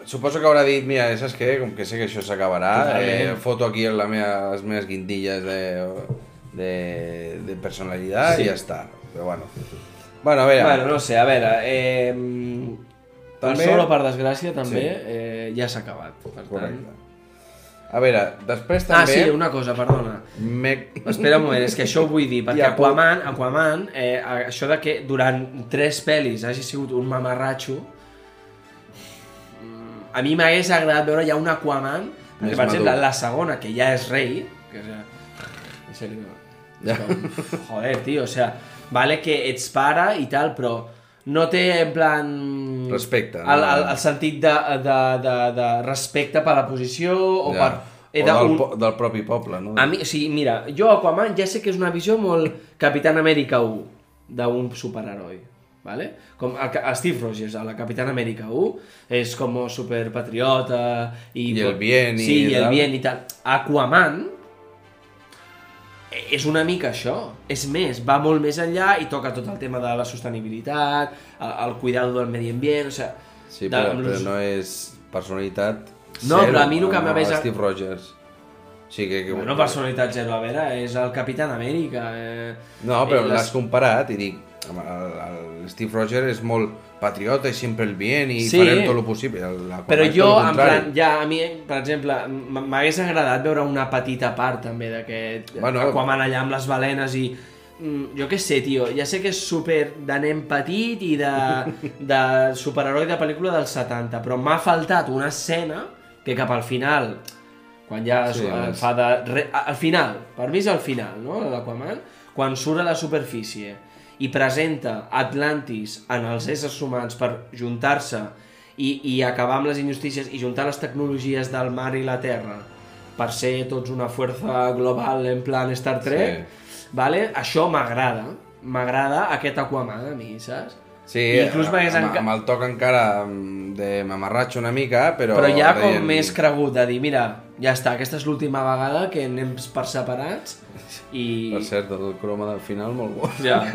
suposo que haurà dit, mira, saps què? Com que sé que això s'acabarà, eh, foto aquí la meva, les meves guindilles de, de, de personalitat Sí. i ja està. Però bueno. Bueno, a veure, Bueno, no sé, a veure, eh, per També- sort o per desgràcia també Sí. eh, ja s'ha acabat. Per tant... correcte. A veure, després Ah, també... sí, una cosa, perdona. Me... Espera un moment, és que això ho vull dir, perquè Ja, Aquaman, Aquaman eh, això de que durant tres pel·lis hagi sigut un mamarratxo, mm, a mi m'hagués agradat veure ja un Aquaman, perquè per exemple la segona, que ja és rei, que és... En sèrio. És com, joder, tio, o sea, vale que ets pare i tal, però no té en plan... Respecte, El, no? el, el sentit de, de, de, de respecte per la posició o Ja. per... he o de- del, un- po del propi poble, no? a mi, o sigui, mira, jo Aquaman ja sé que és una visió molt Capitán Amèrica 1 d'un superheroi, ¿vale? Com el, Ca- el Steve Rogers, a la Capitán Amèrica 1, és com superpatriota i... I el bien i Sí, i el bien i tal. Aquaman és una mica això. És més, va molt més enllà i toca tot el tema de la sostenibilitat, el, el cuidado del medi ambient, o sigui... Sí, de- però, amb però no és personalitat No, zero, però a mi el que m'ha més- Steve Rogers. O sigui que... que... Bueno, personalitat zero, a veure, és el Capitán Amèrica. Eh... No, però eh, l'has comparat i dic, el, el Steve Rogers és molt patriota i sempre el bien i Sí. farem tot el possible. L'Aquaman Però jo, en plan, ja, a mi, per exemple, m'hagués agradat veure una petita part també d'aquest Bueno. Aquaman allà amb les balenes i mm, jo què sé, tio, ja sé que és super de nen petit i de, <laughs> de superheroi de pel·lícula dels 70, però m'ha faltat una escena que cap al final, quan ja Sí, és- fa de... Re, al final, per mi és al final, no?, l'Aquaman, quan surt a la superfície i presenta Atlantis en els éssers humans per juntar-se i, i acabar amb les injustícies i juntar les tecnologies del mar i la terra per ser tots una força global en plan Star Trek, vale? això m'agrada. M'agrada aquest Aquaman a mi, saps? Sí, I inclús amb, enca- amb el toc encara de mamarratxo una mica, però... Però ja com deien- més cregut de dir, mira, ja està, aquesta és l'última vegada que anem per separats i... Per cert, el croma del final molt bo. Ja. <laughs>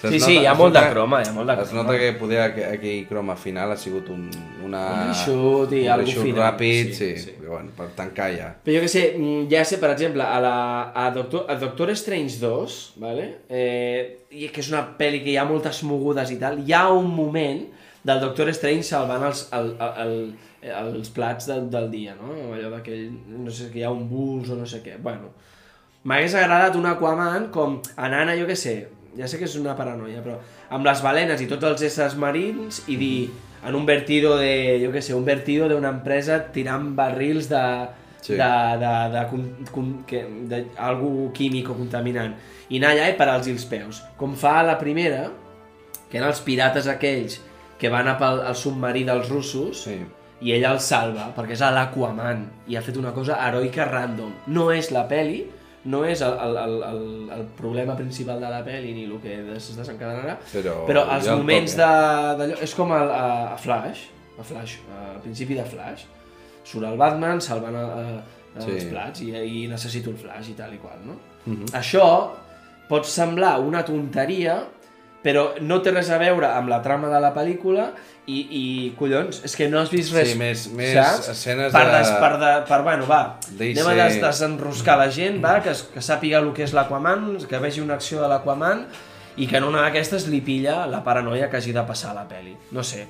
Es Sí, nota- sí, hi ha es molt de croma, hi ha molt de Es croma. nota que poder aqu- aquell croma final ha sigut un, una... Un reshoot i un reshoot final, ràpid, sí, sí, sí. bueno, per tancar ja. Però jo que sé, mm, ja sé, per exemple, a, la, a, Doctor, a Doctor Strange 2, vale? eh, i que és una pel·li que hi ha moltes mogudes i tal, hi ha un moment del Doctor Strange salvant els, el, el, el, els plats del, del dia, no? Allò d'aquell, no sé, que hi ha un bus o no sé què. Bueno, m'hagués agradat un Aquaman com anant a, jo què sé, ja sé que és una paranoia, però amb les balenes i tots els éssers marins i dir en un vertido de, jo què sé, un vertido d'una empresa tirant barrils de, Sí. de, de, de, con- que, de, algú químic o contaminant i anar allà i parar-los els peus com fa la primera que eren els pirates aquells que van a pel al submarí dels russos Sí. i ell el salva, perquè és l'Aquaman i ha fet una cosa heroica random no és la peli no és el, el, el, el, el problema principal de la peli ni el que es desencadenarà Però però els el moments d'allò és com el, a, a Flash a Flash, al principi de Flash surt el Batman salvant a, a, Sí. els plats i, i necessito el Flash i tal i qual no? Mhm. això pot semblar una tonteria però no té res a veure amb la trama de la pel·lícula i, i collons, és que no has vist res Sí, més- més saps? escenes per, de- des, per, de, per bueno, va Deixe- anem a des, desenroscar la gent va, que, que sàpiga el que és l'Aquaman que vegi una acció de l'Aquaman i que en una d'aquestes li pilla la paranoia que hagi de passar a la peli no sé,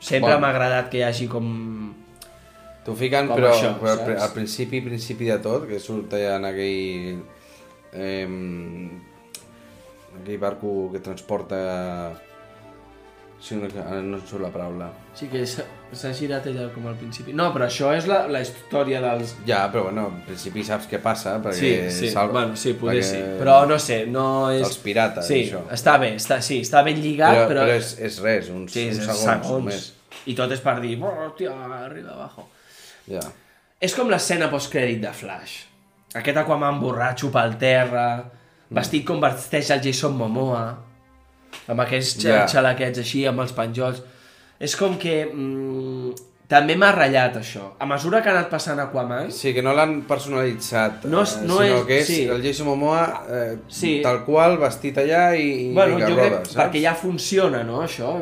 sempre Bueno. m'ha agradat que hi hagi com T'ho fiquen, Com però, això, però saps? al principi, principi de tot, que surt allà en aquell... Eh, aquell barco que transporta... Sí, no, no em surt la paraula. sí que s'ha girat ella com al principi no, però això és la, la història dels, Ja, però bueno, al principi saps què passa, Sí, perquè... sí, salva- bueno, sí, poder perquè- sí. Però no sé, no és... Els pirates, sí, això. està bé, està, sí, està ben lligat, Però, però... però, és, és res, uns, sí, uns segons, segons. només. I tot és per dir, hòstia, arriba abajo. Ja. És com l'escena postcrèdit de Flash. Aquest Aquaman borratxo pel terra, vestit com vesteix el Jason Momoa, amb aquests yeah. xalaquets així, amb els penjols. És com que... Mm, també m'ha ratllat això. A mesura que ha anat passant Aquaman, Sí, que no l'han personalitzat, No és- eh, no sinó és- que és sí. el Jason Momoa eh, Sí. tal qual, vestit allà i, i Bueno, vinga, jo roda, crec, saps? perquè ja funciona, no, això?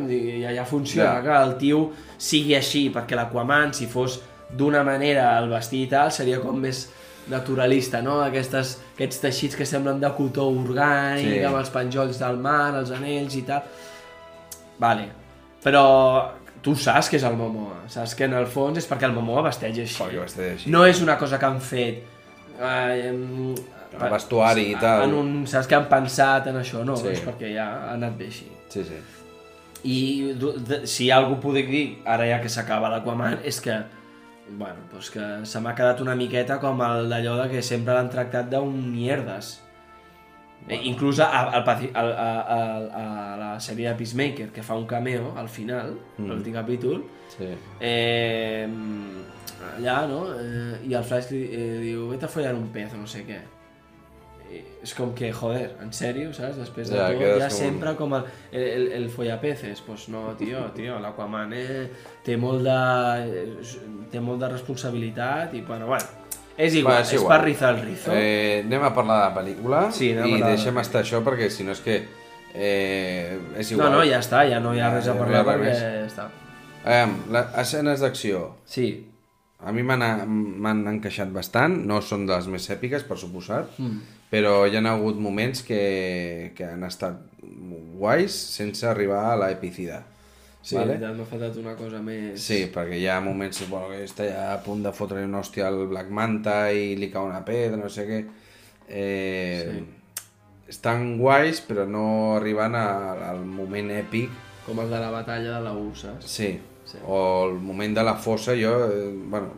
Ja, ja funciona, Ja. que el tio sigui així, perquè l'Aquaman, si fos d'una manera el vestit i tal, seria com més naturalista, no? Aquestes, aquests teixits que semblen de cotó orgànic, Sí. amb els penjolls del mar, els anells i tal. Vale, però tu saps que és el Momoa, saps que en el fons és perquè el Momoa vesteix així. Perquè vesteix així. No és una cosa que han fet... Eh, em, El vestuari i tal. En un, saps que han pensat en això? No, Sí. és perquè ja ha anat bé així. Sí, sí. I si algú podria dir, ara ja que s'acaba l'Aquaman, és que, bueno, doncs que se m'ha quedat una miqueta com el d'allò de que sempre l'han tractat d'un mierdes. Bueno. Inclús a, a, a, a, a, a la sèrie de Peacemaker, que fa un cameo al final, mm. l'últim capítol, sí. eh, allà, no? Eh, I el Flash li, eh, diu, vete a follar un pez no sé què. I és com que, joder, en sèrio, saps? Després de Ja, tot, ja com un- sempre com el, el, el, follapeces. Pues no, tio, tio, l'Aquaman eh, té molt de... eh, té molt de responsabilitat i, bueno, bueno, és igual, Va, és, per rizar el rizo. Eh, anem a parlar de la pel·lícula Sí, i de deixem estar això perquè si no és que eh, és no, igual. no, ja està, ja no hi ha res a no hi parlar res perquè ja està. Aviam, la, escenes d'acció. Sí, A mi m'han encaixat bastant, no són de les més èpiques, per suposat, Mm. Però hi ha hagut moments que, que han estat guais sense arribar a l'epicida. Sí, vale? m'ha faltat una cosa més... Sí, perquè hi ha moments bueno, que està ja a punt de fotre una hòstia al Black Manta i li cau una pedra, no sé què. Eh, sí. Estan guais, però no arriben a, al moment èpic. Com el de la batalla de la U, saps? Sí. sí. O el moment de la fossa, jo... Eh, bueno,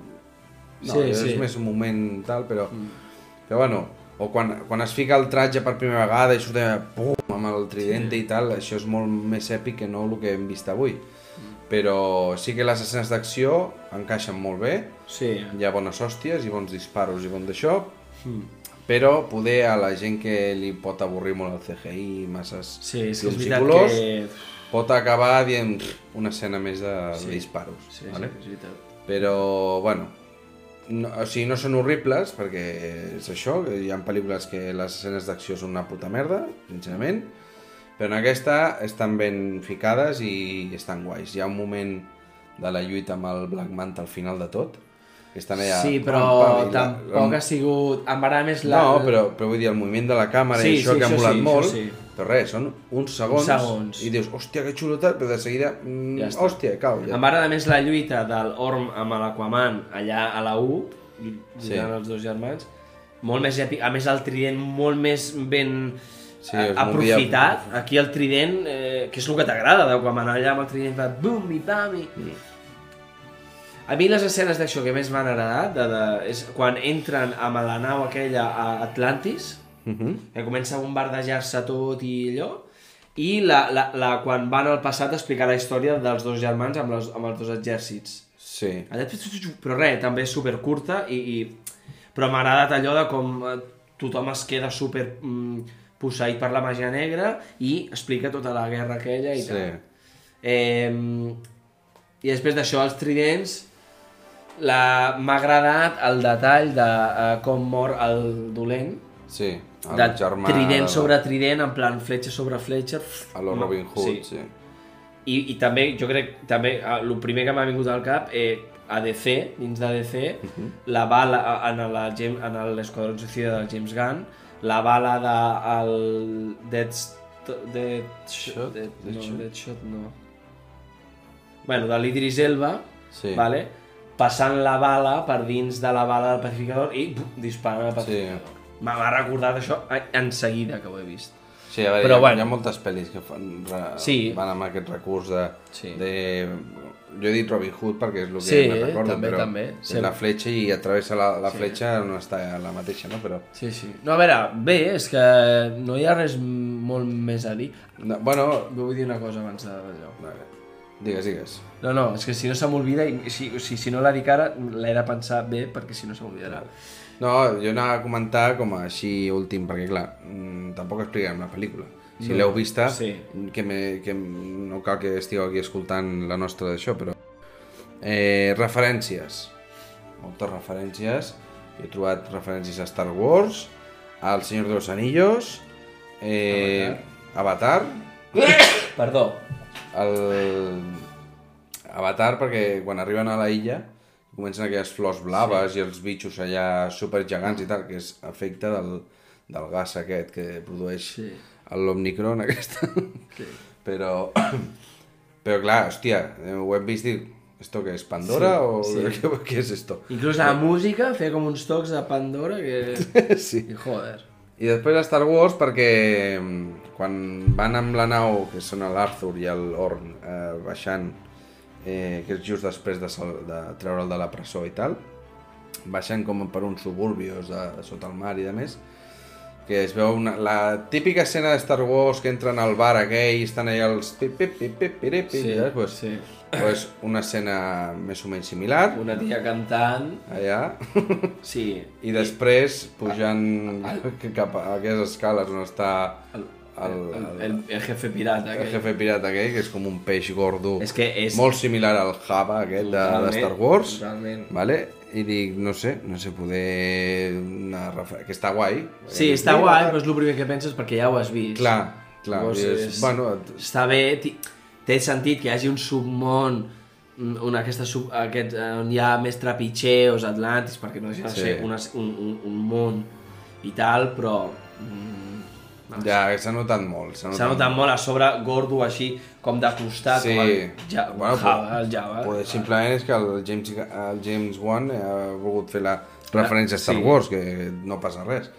no, Sí, és sí. més un moment tal, però... Mm. Però bueno, o quan, quan es fica el tratge per primera vegada i surt allà, pum, amb el tridente sí. i tal, això és molt més èpic que no el que hem vist avui. Mm. Però sí que les escenes d'acció encaixen molt bé, Sí. hi ha bones hòsties i bons disparos i bon d'això, Mm. però poder a la gent que li pot avorrir molt el CGI, masses Sí, és que és i colors, que... pot acabar dient "Pff, una escena més de, Sí. de disparos. Sí, vale? sí, és veritat. Però, bueno, no, o sigui, no són horribles, perquè és això, hi ha pel·lícules que les escenes d'acció són una puta merda, sincerament, però en aquesta estan ben ficades i estan guais. Hi ha un moment de la lluita amb el Black Manta al final de tot, que estan allà... Sí, però pam, pam, i la- tampoc ha sigut... Em va més la... No, però, però vull dir, el moviment de la càmera Sí, i això sí, que ha molat sí, molt, sí. però res, són uns segons, segons. i dius, hòstia, que xulotat, però de seguida, mm, Ja està. hòstia, cau. Ja. Em va més la lluita del Orm amb l'Aquaman allà a la U, Sí. lluitant els dos germans, molt més èpic, a més el trident molt més ben Sí, aprofitat. movia- Aquí el trident, eh, que és el que t'agrada d'Aquaman, allà amb el trident fa bum i pam i... A mi les escenes d'això que més m'han agradat de, de, és quan entren amb la nau aquella a Atlantis, Mhm. que comença a bombardejar-se tot i allò, i la, la, la, quan van al passat a explicar la història dels dos germans amb, les, amb els dos exèrcits. Sí. Allà, però res, també és super curta i, i... però m'ha agradat allò de com eh, tothom es queda super mm, posseït per la màgia negra i explica tota la guerra aquella i Sí. tal. Eh, I després d'això, els tridents. M'ha agradat el detall de uh, com mor el dolent, Sí, el de germà... trident de- sobre trident, en plan fletxa sobre fletxa. A lo Robin Hood, Sí. sí. I, i també, jo crec, també, eh, el primer que m'ha vingut al cap, eh, a DC, dins de DC, Mhm. la bala en la en l'Esquadrón Suicida del James Gunn, la bala de el Dead, Dead, Shot? Dead, no, Deadshot? Deadshot no. Bueno, de l'Idris Elba, Sí. vale? Passant la bala per dins de la bala del pacificador i pum, disparant al pacificador. M'ha m'ha recordat això en seguida que ho he vist. Sí, a veure, Però hi, ha, bueno. hi ha moltes pel·lis que fan, re, Sí. van amb aquest recurs de, Sí. de... Jo he dit Robin Hood perquè és el que Sí, me recordo, també, però també. és Sí. la fletxa i atravessa la, la Sí. fletxa no està la mateixa, no? Però, Sí, sí. No, a veure, bé, és que no hi ha res molt més a dir. no, bueno, Vull dir una cosa abans d'allò. vale. Digues, digues. No, no, és que si no se m'olvida, i si, si, si no la dic ara, l'he de pensar bé, perquè si no se m'olvidarà. No, jo anava a comentar com a així últim, perquè clar, mm, tampoc expliquem la pel·lícula. Si No, l'heu vista, sí. que, me, que no cal que estigueu aquí escoltant la nostra d'això, però... Eh, referències. Moltes referències. Jo he trobat referències a Star Wars, al Senyor de los Anillos, eh, Avatar, <coughs> Perdó. El... Avatar perquè quan arriben a la illa comencen aquelles flors blaves sí. i els bitxos allà supergegants i tal, que és efecte del, del gas aquest que produeix Sí. l'Omnicron <laughs> aquesta. Sí. Però, <clears throat> però clar, hòstia, eh, ho hem vist i dic, ¿esto qué es, Pandora Sí, o sí. ¿Qué, qué es esto? Inclús la música feia com uns tocs de Pandora que... <laughs> sí. I joder. I després Star Wars perquè mm, quan van amb la nau, que són l'Arthur i l'Orn, eh, baixant, eh, que és just després de, de treure'l de la presó i tal, baixant com per uns suburbios de, de sota el mar i de més, que es veu una, la típica escena de Star Wars que entren al bar aquell i estan allà els pip, pip, pip, pip, pip, pip, Sí, saps? pues, sí. pues una escena més o menys similar, Una tia cantant... allà, Sí. i després pujant <laughs> cap a aquelles escales on està El, el, el, el, el, el jefe pirata. el aquell. jefe pirata aquell, que és com un peix gordo, És que és... molt similar al Java aquest de, de Star Wars, Totalment. vale? I dic, no sé, no sé poder... Una refer... que està guai. Sí, està guai, però és el primer que penses perquè ja ho has vist. Clar, clar, Llavors dius, és- bueno, Està bé, té sentit que hi hagi un submón una aquesta, sub- aquest, eh, on hi ha més trepitxeos, Atlantis, perquè no deixa de Sí. ser una, un, un, un món i tal, però... Mm, Ja, s'ha notat molt. S'ha S'ha notat molt a sobre gordo així, com de costat, Sí. com el, ja, Bueno, Java, el Java. Poder, simplement és que el James, el James Wan ha volgut fer la referència a Star sí. Wars, que no passa res.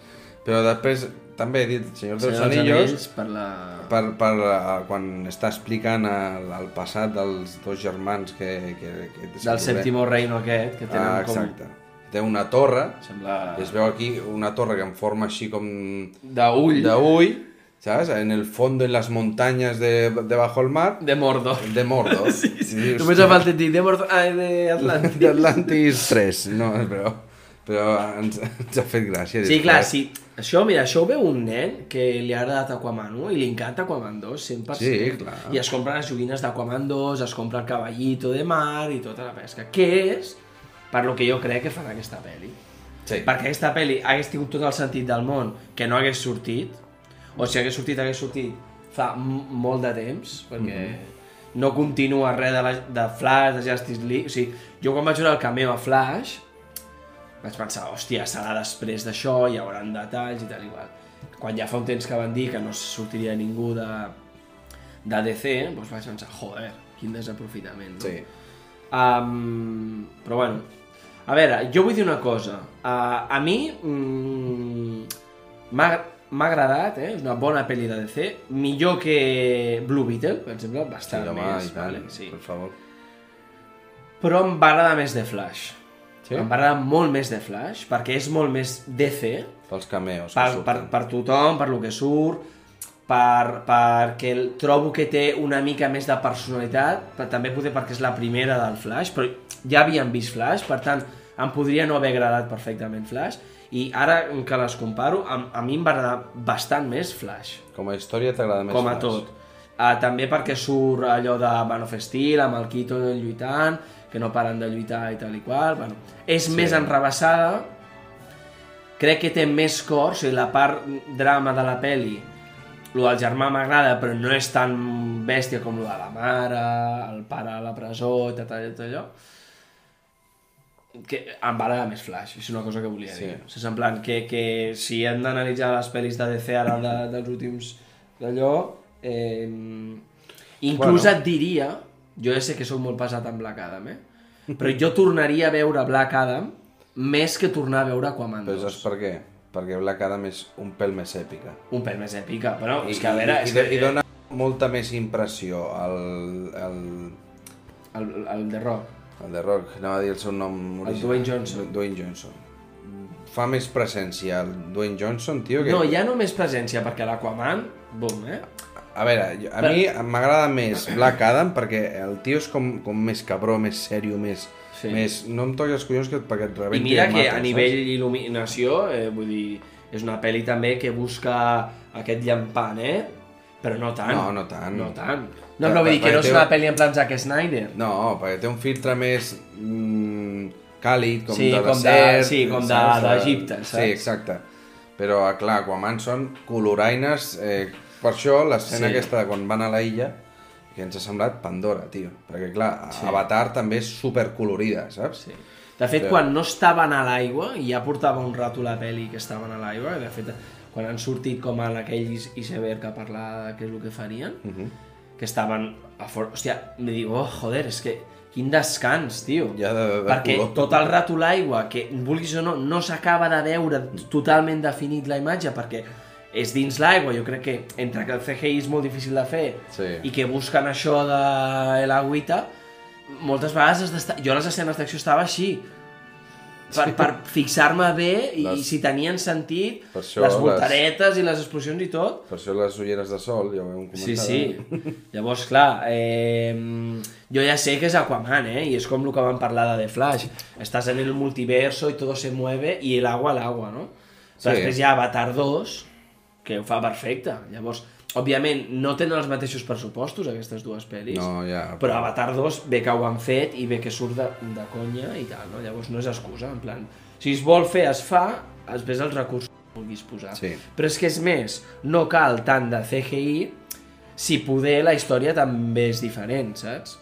Però després també he dit Senyor dels Senyor Anillos, Anells, per la... per, per, eh, quan està explicant el, el passat dels dos germans que... que, que Del sèptimo reino aquest, que tenen Ah, com... Té una torre, Sembla... es veu aquí una torre que en forma així com D'ull. de ull, ¿sabes? En el fondo, en las montañas de, debajo del mar, De Mordor. de Mordor. <laughs> Sí, sí. Només ha faltat dir de Mordor... Ah, de Atlantis. d'Atlantis 3, no, però, però ens, ens ha fet gràcia. Sí, clar, sí. Això, mira, això ho veu un nen que li ha agradat Aquaman 1 i li encanta Aquaman 2, 100%. Sí, clar. I es compra les joguines d'Aquaman 2, es compra el cavallito de mar i tota la pesca. Què és per lo que jo crec que farà aquesta pel·li. Sí. Perquè aquesta pel·li hagués tingut tot el sentit del món que no hagués sortit, o si hagués sortit, hagués sortit fa molt de temps, perquè no continua res de, la, de Flash, de Justice League... O sigui, jo quan vaig veure el cameo a Flash, vaig pensar, hòstia, serà després d'això, hi haurà detalls i tal i qual. Quan ja fa un temps que van dir que no sortiria ningú de, de DC, doncs vaig pensar, joder, quin desaprofitament, no? Sí. Um, però bueno, a veure, jo vull dir una cosa. Uh, a mi mm, m'ha m'ha agradat, eh? és una bona pel·li de DC, millor que Blue Beetle, per exemple, Sí, bastant home, més, tant, vale, sí. per favor. però em va agradar més de Flash. Sí? Em va agradar molt més de Flash, perquè és molt més DC, Pels cameos per, que per, surten. per tothom, per lo que surt, per, perquè el, trobo que té una mica més de personalitat, però també potser perquè és la primera del Flash, però ja havíem vist Flash, per tant, em podria no haver agradat perfectament Flash, i ara que les comparo, a, a mi em va agradar bastant més Flash, Com a història t'agrada més com a Flash? tot. Uh, també perquè surt allò de Man of Steel, amb el Keaton lluitant, que no paren de lluitar i tal i qual, bueno, és sí. més enrabassada, crec que té més cor, o sigui, la part drama de la peli, lo del germà m'agrada, però no és tan bèstia com lo de la mare, el pare a la presó, i tot allò. Que em va agradar més Flash, és una cosa que volia Sí. dir. O sigui, en plan, que, que si hem d'analitzar les pel·lis de DC ara de, dels últims d'allò, eh, inclús Bueno. et diria, jo ja sé que sóc molt pesat amb Black Adam, eh? però jo tornaria a veure Black Adam més que tornar a veure Aquaman Però 2. saps per què? Perquè Black Adam és un pèl més èpica. Un pel més èpica, però I, és que a veure... i, és i, que, i dona molta més impressió al, al, El, el de Rock. Al The Rock, anava a dir el seu nom original. Dwayne Johnson. Dwayne Johnson. Fa més presència el Dwayne Johnson, tio, que... No, hi ha només presència, perquè l'Aquaman, bum, eh? A veure, jo- a mi m'agrada més Black Adam perquè el tio és com, com més cabró, més sèrio, més... Sí. més no em toqui els collons que, perquè et I rebenti mira et que mato, a nivell il·luminació, eh, vull dir, és una pel·li també que busca aquest llampant, eh? Però no tant. No, no tant. No tant. No, Per- però vull dir que no és una pel·li en plan Zack Snyder. No, perquè té un filtre més mm, càlid, com Sí, de com de- desert... sí, com de- saps? d'Egipte? Sí, exacte. Però, clar, Aquaman són coloraines... Eh, per això, l'escena Sí. aquesta de quan van a la illa, que ens ha semblat Pandora, tio. Perquè, clar, Sí. Avatar també és supercolorida, saps? Sí. De fet, Però- quan no estaven a l'aigua, i ja portava un rato la pel·li que estaven a l'aigua, de fet, quan han sortit com en aquell iceberg que parlava de què és el que farien, Uh -huh. Que estaven a fora... Hòstia, me dic, oh, joder, és que quin descans, tio. Ja de, de, de Perquè color. tot el rato l'aigua, que vulguis o no, no s'acaba de veure totalment definit la imatge, perquè és dins l'aigua, jo crec que entre que el CGI és molt difícil de fer Sí. i que busquen això de l'agüita, moltes vegades has d'estar... Jo les escenes d'acció estava així, per, per fixar-me bé i Les- si tenien sentit Per això les les- voltaretes i les explosions i tot. Per això les ulleres de sol, ja ho hem comentat. Sí, sí. <laughs> Llavors, clar, eh, jo ja sé que és Aquaman, eh? I és com el que vam parlar de The Flash. Estàs en el multiverso y todo se mueve y el agua al agua, no? Sí. després hi ha Avatar 2, que ho fa perfecte. Llavors, òbviament, no tenen els mateixos pressupostos aquestes dues pel·lis, No, ja. però Avatar 2 bé que ho han fet i bé que surt de, de conya i tal, no? Llavors no és excusa, en plan... Si es vol fer, es fa, després els recursos que vulguis posar. Sí. Però és que és més, no cal tant de CGI si poder la història també és diferent, saps?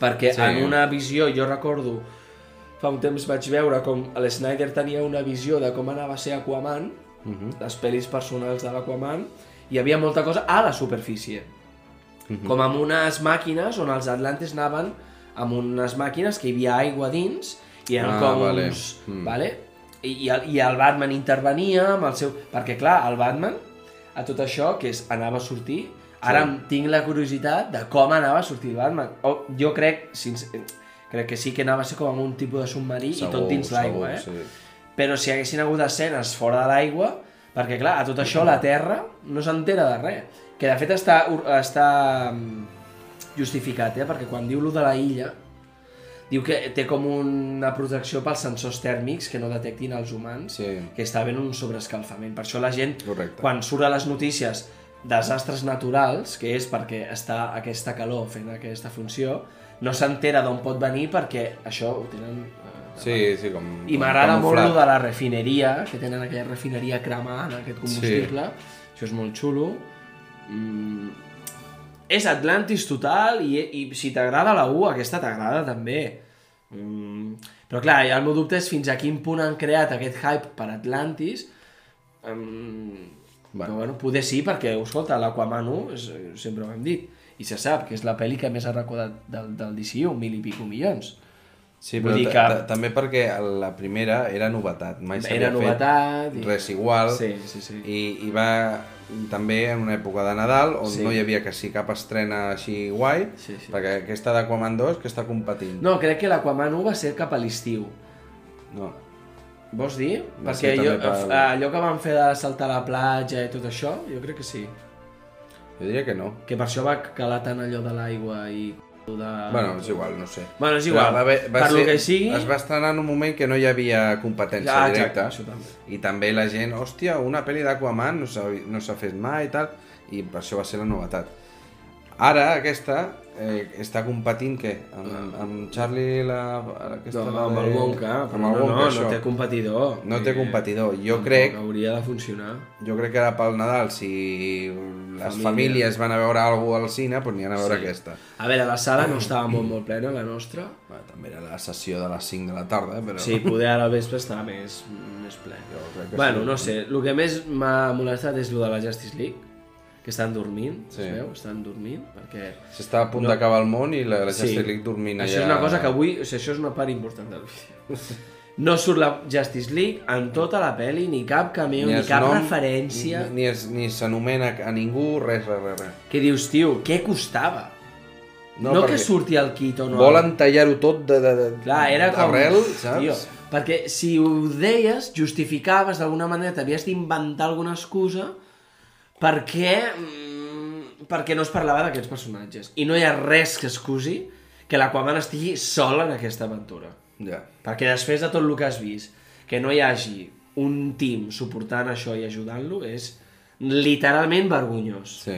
Perquè Sí. sí. en una visió, jo recordo, fa un temps vaig veure com l'Snyder tenia una visió de com anava a ser Aquaman, uh Mhm. -huh. les pel·lis personals de l'Aquaman, hi havia molta cosa a la superfície. Uh -huh. Com amb unes màquines on els atlantes anaven amb unes màquines que hi havia aigua dins i eren Ah, com vale. uns... Mm. Vale? I, i, el, I el Batman intervenia amb el seu... Perquè, clar, el Batman, a tot això, que és, anava a sortir, ara Sí. tinc la curiositat de com anava a sortir el Batman. O, jo crec, sincer, crec que sí que anava a ser com amb un tipus de submarí i tot dins l'aigua, eh? Sí. Però si haguessin hagut escenes fora de l'aigua, perquè clar, a tot això la Terra no s'entera de res. Que de fet està, està mm, justificat, eh? perquè quan diu lo de la illa, diu que té com una protecció pels sensors tèrmics que no detectin els humans, Sí. que està havent un sobreescalfament. Per això la gent, Correcte. quan surt a les notícies desastres naturals, que és perquè està aquesta calor fent aquesta funció, no s'entera d'on pot venir perquè això ho tenen... Sí, sí, com... i m'agrada molt lo de la refineria, que tenen aquella refineria cremant aquest combustible. Això és molt xulo. Mm, és Atlantis total i, i si t'agrada la U, aquesta t'agrada també. Mm, però clar, el meu dubte és fins a quin punt han creat aquest hype per Atlantis. Mm, Bueno. Però bueno, poder sí, perquè, escolta, l'Aquaman 1, és, sempre ho hem dit, i se sap que és la pel·li que més ha recordat del, del DCU, mil i pico milions. Sí, però dir que- ta- també perquè la primera era novetat, mai s'havia Era novetat. fet res igual Sí, sí, sí. i, i va també en una època de Nadal on Sí. no hi havia quasi cap estrena així guai Sí, sí. perquè aquesta d'Aquaman 2 que està competint No, crec que l'Aquaman 1 va ser cap a l'estiu. no. Vols dir? Va Perquè també per- allò que van fer de saltar a la platja i tot això, jo crec que sí. jo diria que no Que per això va calar tant allò de l'aigua i de... bueno, és igual, no sé Bueno, és igual. Però va, haver- va per ser, lo que sigui... es va estrenar en un moment que no hi havia competència Ah, exacte, directa això també. i també la gent, hòstia, una pel·li d'Aquaman no s'ha no fet mai i tal i per això va ser la novetat ara aquesta eh, està competint què? Amb, amb Charlie la, aquesta, No, la amb el Wonka, però amb el no, Wonka, no, això. no té competidor. No té Eh, competidor. Jo crec, Hauria de funcionar. jo crec que ara pel Nadal, si les Família. famílies van a veure alguna al cine, doncs aniran a veure Sí. aquesta. A veure, la sala no estava molt, molt plena, la nostra. Bueno, també era la sessió de les 5 de la tarda, però... Sí, poder ara al vespre estava més, més ple. Jo crec que Bueno, sí. no sé, el que més m'ha molestat és el de la Justice League, que estan dormint, Sí. es veu? Estan dormint, perquè... S'està a punt No. d'acabar el món i la, Justice League dormint Això allà... és una cosa que avui... O sigui, això és una part important del vídeo. No surt la Justice League en tota la pel·li, ni cap cameo, ni, es cap nom, referència. Ni, ni, es- ni s'anomena a ningú, res, res, res. res. Que dius, tio, què costava? No, no que surti el o... Volen tallar-ho tot de, de, de, Clar, era com... d'arrel, saps? Tio, perquè si ho deies, justificaves d'alguna manera, t'havies d'inventar alguna excusa perquè, mm, perquè no es parlava d'aquests personatges. I no hi ha res que excusi que l'Aquaman estigui sol en aquesta aventura. Ja. Perquè després de tot el que has vist, que no hi hagi un team suportant això i ajudant-lo és literalment vergonyós. Sí.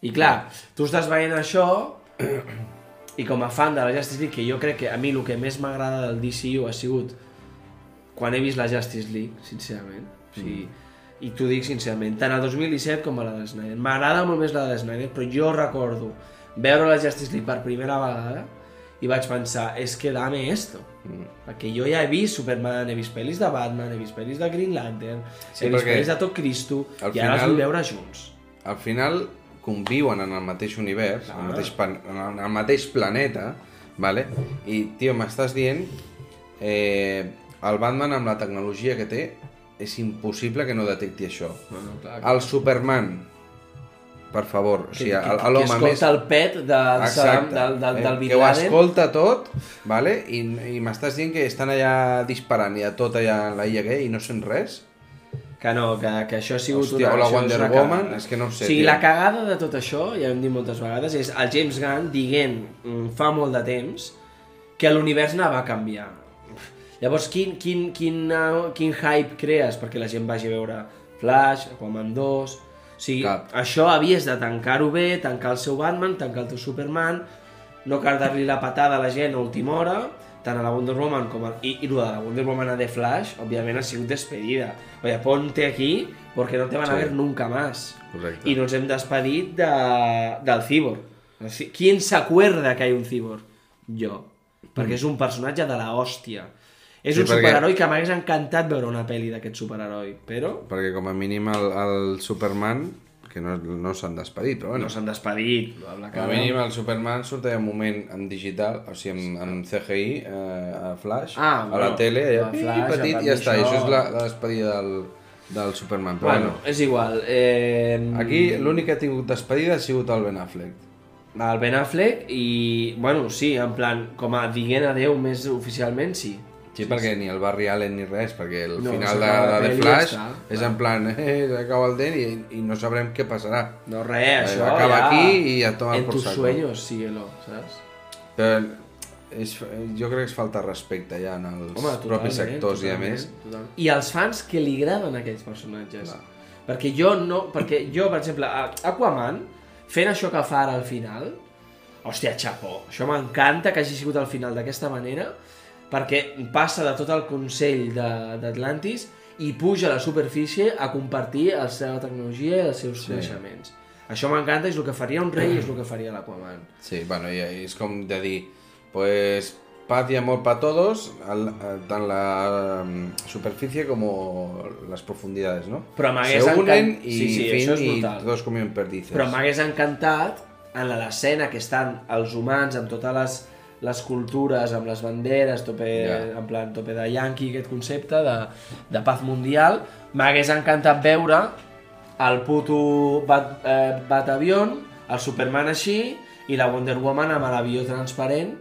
I clar, tu estàs veient això i com a fan de la Justice League, que jo crec que a mi el que més m'agrada del DCU ha sigut quan he vist la Justice League, sincerament. O sigui, I t'ho dic sincerament, tant el 2017 com a la de Snyder. M'agrada molt més la de Snyder, però jo recordo veure la Justice League per primera vegada i vaig pensar, és que dame esto. Mm. Perquè jo ja he vist Superman, he vist pel·lis de Batman, he vist pel·lis de Green Lantern, Sí, he vist pel·lis de tot Cristo, i ara els final- vull veure junts. Al final conviuen en el mateix univers, Clar. en el mateix, en el mateix planeta, vale? i, tio, m'estàs dient eh, el Batman amb la tecnologia que té és impossible que no detecti això. Bueno, clar, El Superman, per favor, o sigui, que, que, l'home que més... escolta el pet del, Saddam, del, del, eh, del Bin que ho Laden. escolta tot, vale? I, i m'estàs dient que estan allà disparant i a tot allà en la illa que i no sent res? Que no, que, que això ha sigut Hòstia, una... o la Wonder una Woman, cagada. és que no ho sé, O sigui, tio. la cagada de tot això, ja ho hem dit moltes vegades, és el James Gunn dient mm, fa molt de temps que l'univers anava a canviar. Llavors, quin, quin, quin, uh, quin hype crees perquè la gent vagi a veure Flash, Aquaman 2... O sigui, Cap. això havies de tancar-ho bé, tancar el seu Batman, tancar el teu Superman, no cardar-li la patada a la gent a última hora, tant a la Wonder Woman com a... I, i de la Wonder Woman a The Flash, òbviament ha sigut despedida. Oye, ponte aquí porque no te van a Sí. ver nunca más. Correcte. Y nos hem despedit de, del Cyborg. ¿Quién se acuerda que hay un Cyborg? Jo. Perquè és un personatge de la hòstia. És Sí, un perquè- superheroi que m'hagués encantat veure una pel·li d'aquest superheroi, però Perquè com a mínim el, el Superman, que no, no s'han despedit, però bueno, no s'han despedit. Amb la com a mínim el Superman surt un moment en digital, o sigui, en, en CGI, eh, a Flash, Ah, a la tele, allà, a Flash, petit, i ja està. I això. això és la, la despedida del, del Superman. Però Bueno, bueno, és igual. Eh... aquí l'únic que ha tingut despedida ha sigut el Ben Affleck. El Ben Affleck i, bueno, sí, en plan, com a dient adeu més oficialment, sí. Sí, perquè ni el Barry Allen ni res, perquè el No, final de, de The i Flash ja està, és en plan, eh, s'acaba el dent i, i no sabrem què passarà. No res, això acaba ja... aquí i a tomar En por tus saco. sueños, síguelo, saps? Però és, jo crec que es falta respecte ja en els Home, propis actors i a més. totalment. I als fans que li agraden aquells personatges. Perquè jo no... Perquè jo, per exemple, Aquaman, fent això que fa ara al final, hòstia, xapó. Això m'encanta que hagi sigut al final d'aquesta manera, perquè passa de tot el Consell de- d'Atlantis i puja a la superfície a compartir la seva tecnologia i els seus sí. coneixements. Això m'encanta, és el que faria un rei i és el que faria l'Aquaman. Sí, bueno, i, i és com de dir, pues paz y amor para todos, tant la um, superficie como las profundidades, ¿no? Però m'hagués Se unen encant- y Sí, sí, fin, això és brutal. todos comen perdices. Però m'hagués encantat en l'escena que estan els humans amb totes les, les cultures, amb les banderes, tope, Ja. en plan tope de yankee, aquest concepte de, de paz mundial, m'hagués encantat veure el puto bat, eh, Batavion, el Superman així, i la Wonder Woman amb l'avió transparent,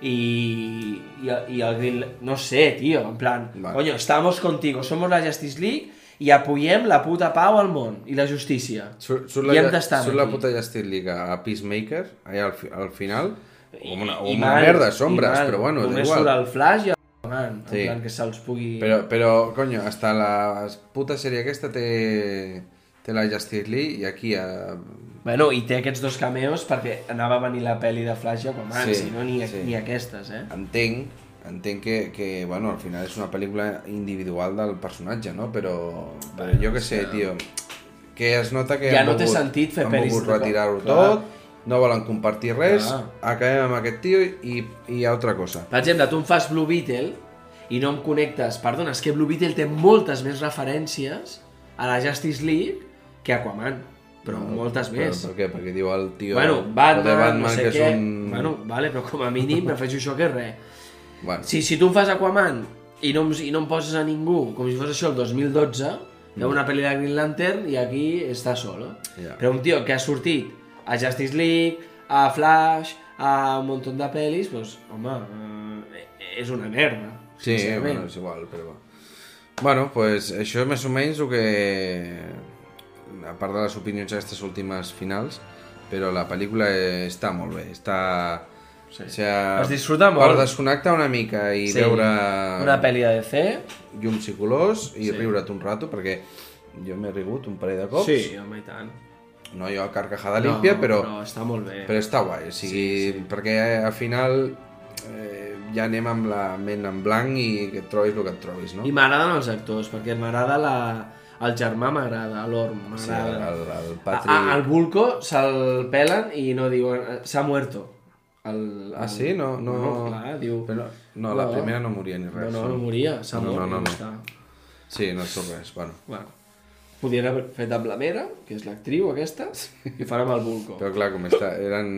i, i, i el Green... No sé, tio, en plan, Vale. coño, estamos contigo, somos la Justice League i apoyem la puta pau al món i la justícia. Surt, surt, I la, hem d'estar surt la puta Justice League a Peacemaker, allà al, fi- al final, com una, una mal, merda sombres, mal. però bueno, és Només igual. surt el Flash i el Man, Sí. en plan que se'ls pugui... Però, però, conyo, hasta la puta sèrie aquesta té, té la Justice League i aquí a... Bueno, i té aquests dos cameos perquè anava a venir la pel·li de Flash i Aquaman, Sí, si no ni, sí. ni aquestes, eh? Entenc, entenc que, que, bueno, al final és una pel·lícula individual del personatge, no? Però, però jo que sé, tio, que es nota que Ja no té sentit fer pel·lis retirar-ho Clar. No volen compartir res, Clar. acabem amb aquest tio i, i altra cosa. Per exemple, tu em fas Blue Beetle i no em connectes... Perdona, és que Blue Beetle té moltes més referències a la Justice League que Aquaman, però no, moltes Però, més. per què? Perquè diu el tio Bueno, Batman, de Batman no sé que què... és un... Bueno, vale, però com a mínim <laughs> prefereixo això que res. Bueno, Si, si tu em fas Aquaman i no, i no em poses a ningú, com si fos això el 2012, hi ha una pel·li de Green Lantern i aquí està solo. Ja. Però un tio que ha sortit a Justice League, a Flash, a un munt de pel·lis, doncs, home, eh, és una merda. Sí, bueno, és igual, però... Bueno, pues això és més o menys el que... A part de les opinions aquestes últimes finals, però la pel·lícula està molt bé, està... Sí. O sea, Es disfruta molt. Per desconnectar una mica i Sí. veure Una pel·li de DC. llums i colors i Sí. riure't un rato, perquè jo m'he rigut un parell de cops. Sí, home, i tant. No jo a carcajada límpia, però, Però està molt bé. però està guai, o sigui, sí, sí. perquè al final eh, ja anem amb la ment en blanc i que et trobis el que et trobis, no? I m'agraden els actors, perquè m'agrada la... El germà m'agrada, l'Orm Sí, m'agrada. el, el Patri... Ah, el Vulco se'l pelen i no diuen... eh, S'ha muerto. El, Ah, sí? No, no... no clar, diu... Però, no, la primera no moria ni No, res. no, no moria, s'ha No, mort. no, no, no. està. Sí, no surt res, bueno. Bueno, podien haver fet amb la Mera, que és l'actriu aquesta, i farem el Vulco. Però clar, com està, eren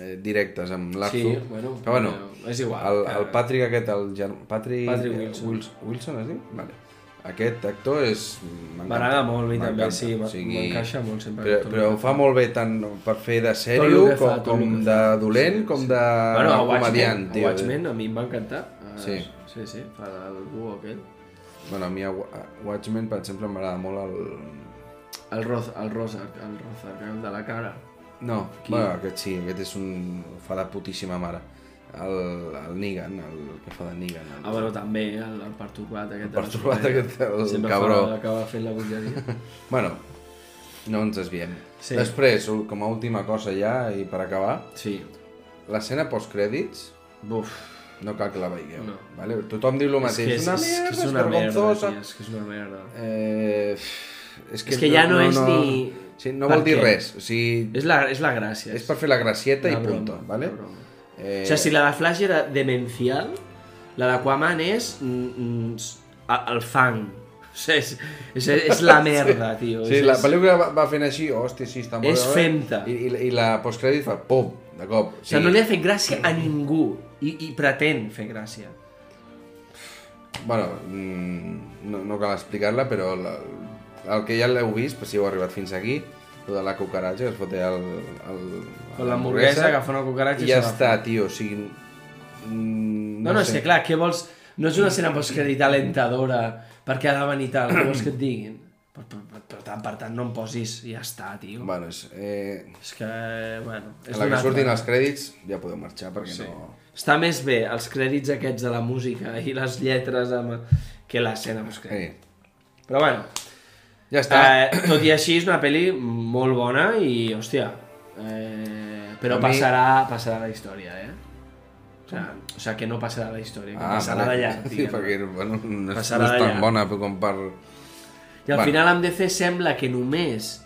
eh, directes amb l'Arthur. Sí, bueno, però bueno, és igual, El, el Patrick aquest, el germ... Patrick, Patrick Wilson. Wils- Wilson, es diu? Vale. Aquest actor és... M'agrada molt, mi també, sí, o m'encaixa sigui, molt sempre. Però, però ho fa molt bé tant per fer de sèrio com, fa, com de dolent, Sí, com sí. de Bueno, Watchmen, comediant, tio. Watchmen a mi em va encantar. Eh, Sí. Sí, sí, fa el duo aquell. Bueno, a mi a Wa- a Watchmen, per exemple, m'agrada molt el... El, Roz, el Rozark, el Rozark, el de la cara. No, Qui? bueno, aquest sí, aquest és un... fa de putíssima mare. El, el Negan, el que fa de Negan. El... Ah, bueno, també, el, el perturbat aquest. perturbat Superman. aquest, el Sempre cabró. Fa, acaba fent la bogeria. <laughs> Bueno, no ens desviem. Sí. Després, com a última cosa ja, i per acabar, sí. l'escena postcrèdits Buf. No cal que la veieu. No. Vale? Tothom diu el És mateix. que és, una és, merda, que és, és una merda, és que és una merda. Eh, és, És que ja no és ni- Sí, no vol dir què? res. O sigui, És la, és la gràcia. és per fer la gracieta una i punto. broma, Vale? una broma. Eh, O sigui, si la de Flash era demencial, la d'Aquaman és mm, mm, el fang. <laughs> O sigui, és, és, és la merda, tio. Sí, és, la és- pel·lícula va, va fent així, hòstia, sí, està molt És bé. femta. I, i, I la postcrèdit fa pum, de cop. O sigui, no li ha fet gràcia a ningú i, i pretén fer gràcia. Bueno, mm, no, no cal explicar-la, però la, el que ja l'heu vist, per si heu arribat fins aquí, lo de la cucaratxa, que es foté el, el, Con l'hamburguesa, agafa una cucaratxa i ja la està, tio, o sigui... Mm, No, no, és que clar, què vols... No és una escena postcredit alentadora perquè ha de venir tal, què vols que et diguin? Per, per, per, per, tant, per tant, no em posis i ja està, tio. Bueno, és, eh, És que, bueno... És a la que surtin els crèdits ja podeu marxar, perquè Sí. no... Està més bé els crèdits aquests de la música i les lletres amb... que l'escena postcredit. Eh, Però bueno, ja està. eh, tot i així és una pel·li molt bona i, hòstia, eh, però A mi- passarà, passarà a la història, eh? O sigui, o sigui, que no passarà la història, que passarà vale. de llarg, <laughs> Sí, diguem. perquè bueno, no és, Passarà no és tan bona com per... I al Bueno. final amb DC sembla que només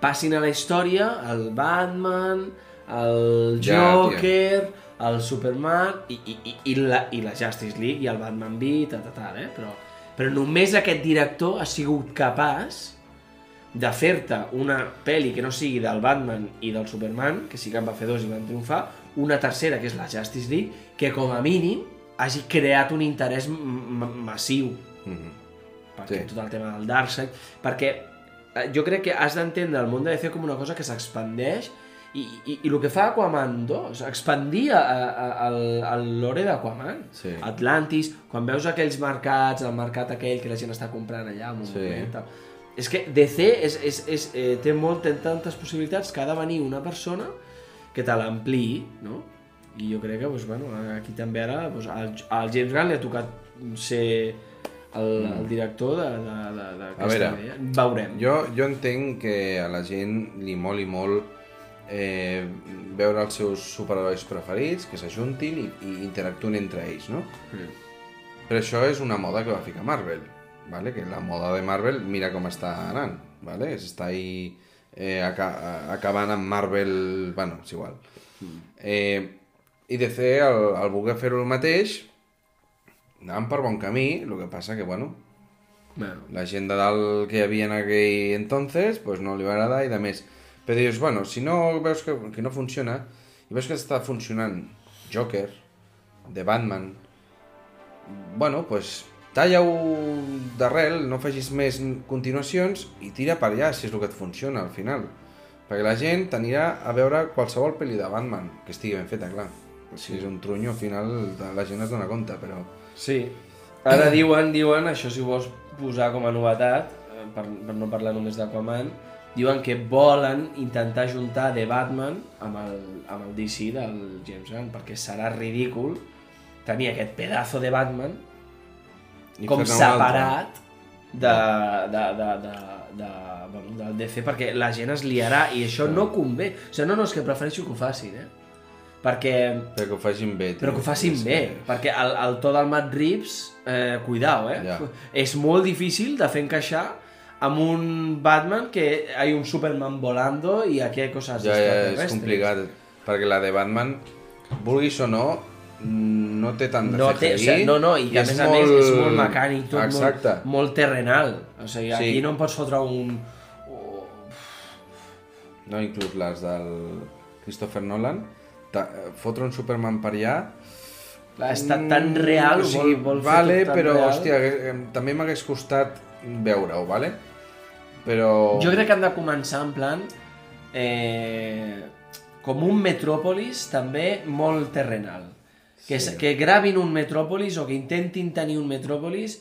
passin a la història el Batman, el Ja, Joker, el Superman i, i, i, i, la, i la Justice League i el Batman v, tal, tal, tal, eh? Però, però només aquest director ha sigut capaç de fer-te una pel·li que no sigui del Batman i del Superman, que sí que en va fer dos i van triomfar, una tercera, que és la Justice League, que com a mínim hagi creat un interès massiu Mhm. perquè Sí. tot el tema del Darkseid, perquè eh, jo crec que has d'entendre el món de DC com una cosa que s'expandeix i, i, i el que fa Aquaman 2, expandir a, a, a, el, el lore d'Aquaman. Sí. Atlantis, quan veus aquells mercats, el mercat aquell que la gent està comprant allà, un Sí. moment, tal. És que DC és, és, és, eh, té molt, té tantes possibilitats que ha de venir una persona que te l'ampliï, no? I jo crec que, doncs, bueno, aquí també ara doncs, al, al James Gunn li ha tocat ser el, el director de- de- de- A d'aquesta veure, idea. Veurem. Jo, jo entenc que a la gent li moli molt eh, veure els seus superherois preferits, que s'ajuntin i, i interactuen entre ells, no? Mm. Però això és una moda que va ficar Marvel, ¿vale? que la moda de Marvel mira com està anant, ¿vale? s'està ahí eh, aca acabant amb Marvel... Bueno, és igual. Eh, I DC, al, al voler fer-ho el mateix, anant per bon camí, el que passa que, bueno, Bueno, la gent de dalt que hi havia en aquell entonces pues no li va agradar i de més. Però dius, bueno, si no veus que, que no funciona i veus que està funcionant Joker, de Batman, bueno, pues talla-ho d'arrel, no facis més continuacions i tira per allà si és el que et funciona al final. Perquè la gent t'anirà a veure qualsevol pel·li de Batman que estigui ben feta, clar. Si és un trunyo, al final la gent es dona compte, però... sí. Ara diuen, diuen, això si ho vols posar com a novetat, eh, per, per no parlar només d'Aquaman, diuen que volen intentar juntar The Batman amb el, amb el DC del James Gunn, perquè serà ridícul tenir aquest pedazo de Batman I com separat de, de, de, de, de, bueno, del DC perquè la gent es liarà i això no convé. O sigui, no, no, és que prefereixo que ho facin, eh? Perquè, Però que ho facin bé, tio. però que ho facin bé, que- perquè el, el to del Matt Reeves, eh, cuidao, eh? Ja. És molt difícil de fer encaixar amb un Batman que hay un Superman volando i aquí hay cosas Ja, ja, és complicat, perquè la de Batman, vulguis o no, no té tant de No, té, o sigui, no, no, i, a més a més és molt mecànic, tot Exacte. molt, molt terrenal. O sigui, aquí Sí. no em pots fotre un... oh, No, inclús les del Christopher Nolan, ta- fotre un Superman per allà... Clar, està tan real, Mm, o sigui, vol, vol vale, fer tan però, real. hòstia, també m'hagués costat veure-ho, vale? Però... Jo crec que han de començar en plan... Eh, com un metròpolis també molt terrenal. Que, sí. que gravin un metròpolis o que intentin tenir un metròpolis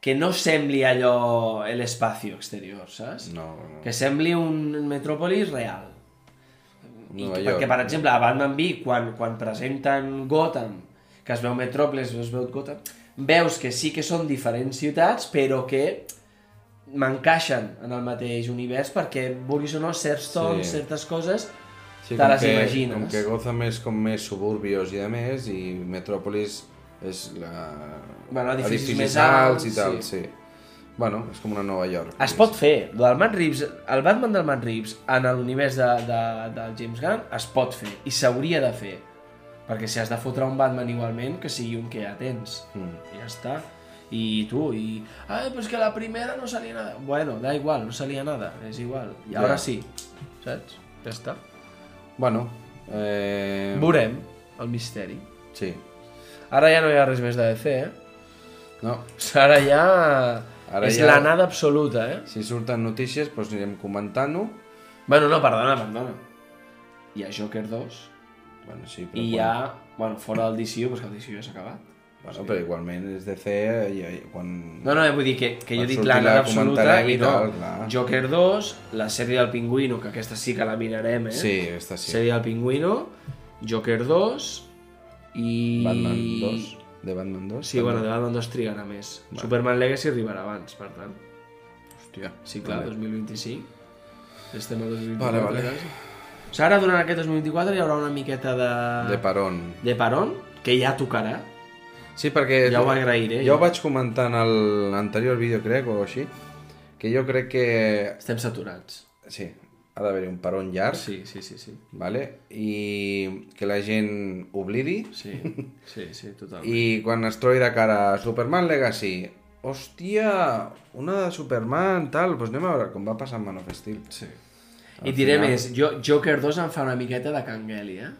que no sembli allò l'espai exterior, saps? No, no. Que sembli un metròpolis real. I, Nova perquè, York. per exemple, a Batman V, quan, quan presenten Gotham, que es veu Metròpolis, es veu Gotham, veus que sí que són diferents ciutats, però que m'encaixen en el mateix univers perquè, vulguis o no, certs tons, Sí. certes coses, Sí, te les que, imagines. Com que Gotham és com més suburbios i de més, i Metròpolis és la... Bueno, edificis edificis més alts alts, i tal, sí. sí. Bueno, és com una Nova York. Es pot fer. Del Matt Reeves, el Batman del Matt Reeves en l'univers de, de, del James Gunn es pot fer i s'hauria de fer. Perquè si has de fotre un Batman igualment, que sigui un que ja tens. Mm. I ja està. I tu, i... Ai, pues que la primera no salía nada. Bueno, da igual, no salía nada, és igual. I Ja. ara sí, saps? Ja està. Bueno, eh... Veurem el misteri. Sí. Ara ja no hi ha res més de DC, eh? No, Ara ja... Ara és ja- la nada absoluta, eh? si surten notícies, doncs anirem comentant-ho. Bueno, no, perdona, perdona. Hi ha Joker 2 Bueno, sí, però... i hi quan... ha... Bueno, fora del DCU, però que el DCU ja s'ha acabat. Bueno, però igualment és DC i, i quan... No, no, vull dir que, que jo Quan dic surti la la nada absoluta i i no. tal, clar. Joker 2, la sèrie del Pingüino, que aquesta sí que la mirarem, eh? Sí, aquesta sí. Sèrie del Pingüino, Joker 2 i... Batman 2. De Batman 2. Sí, bueno, de Batman 2 trigarà més. Superman Legacy arribarà abans, per tant. Hòstia. Sí, clar, 2025. Estem al 2024. Vale, vale. O sigui, ara, durant aquest 2024, hi haurà una miqueta de... De Peron. de parón, que ja tocarà. Sí, perquè... Ja ho agrairé, Jo jo. ho vaig comentar en l'anterior vídeo, crec, o així, que jo crec que... Estem saturats. Sí, ha d'haver-hi un peron llarg, Sí, sí, sí, sí. vale? i que la gent oblidi, Sí, <laughs> sí, sí, totalment. i quan es trobi de cara a Superman Legacy, hòstia, una de Superman, tal, doncs anem a veure com va passar amb Man of Steel. Sí. I et diré més, jo, Joker 2 em fa una miqueta de Cangeli, eh?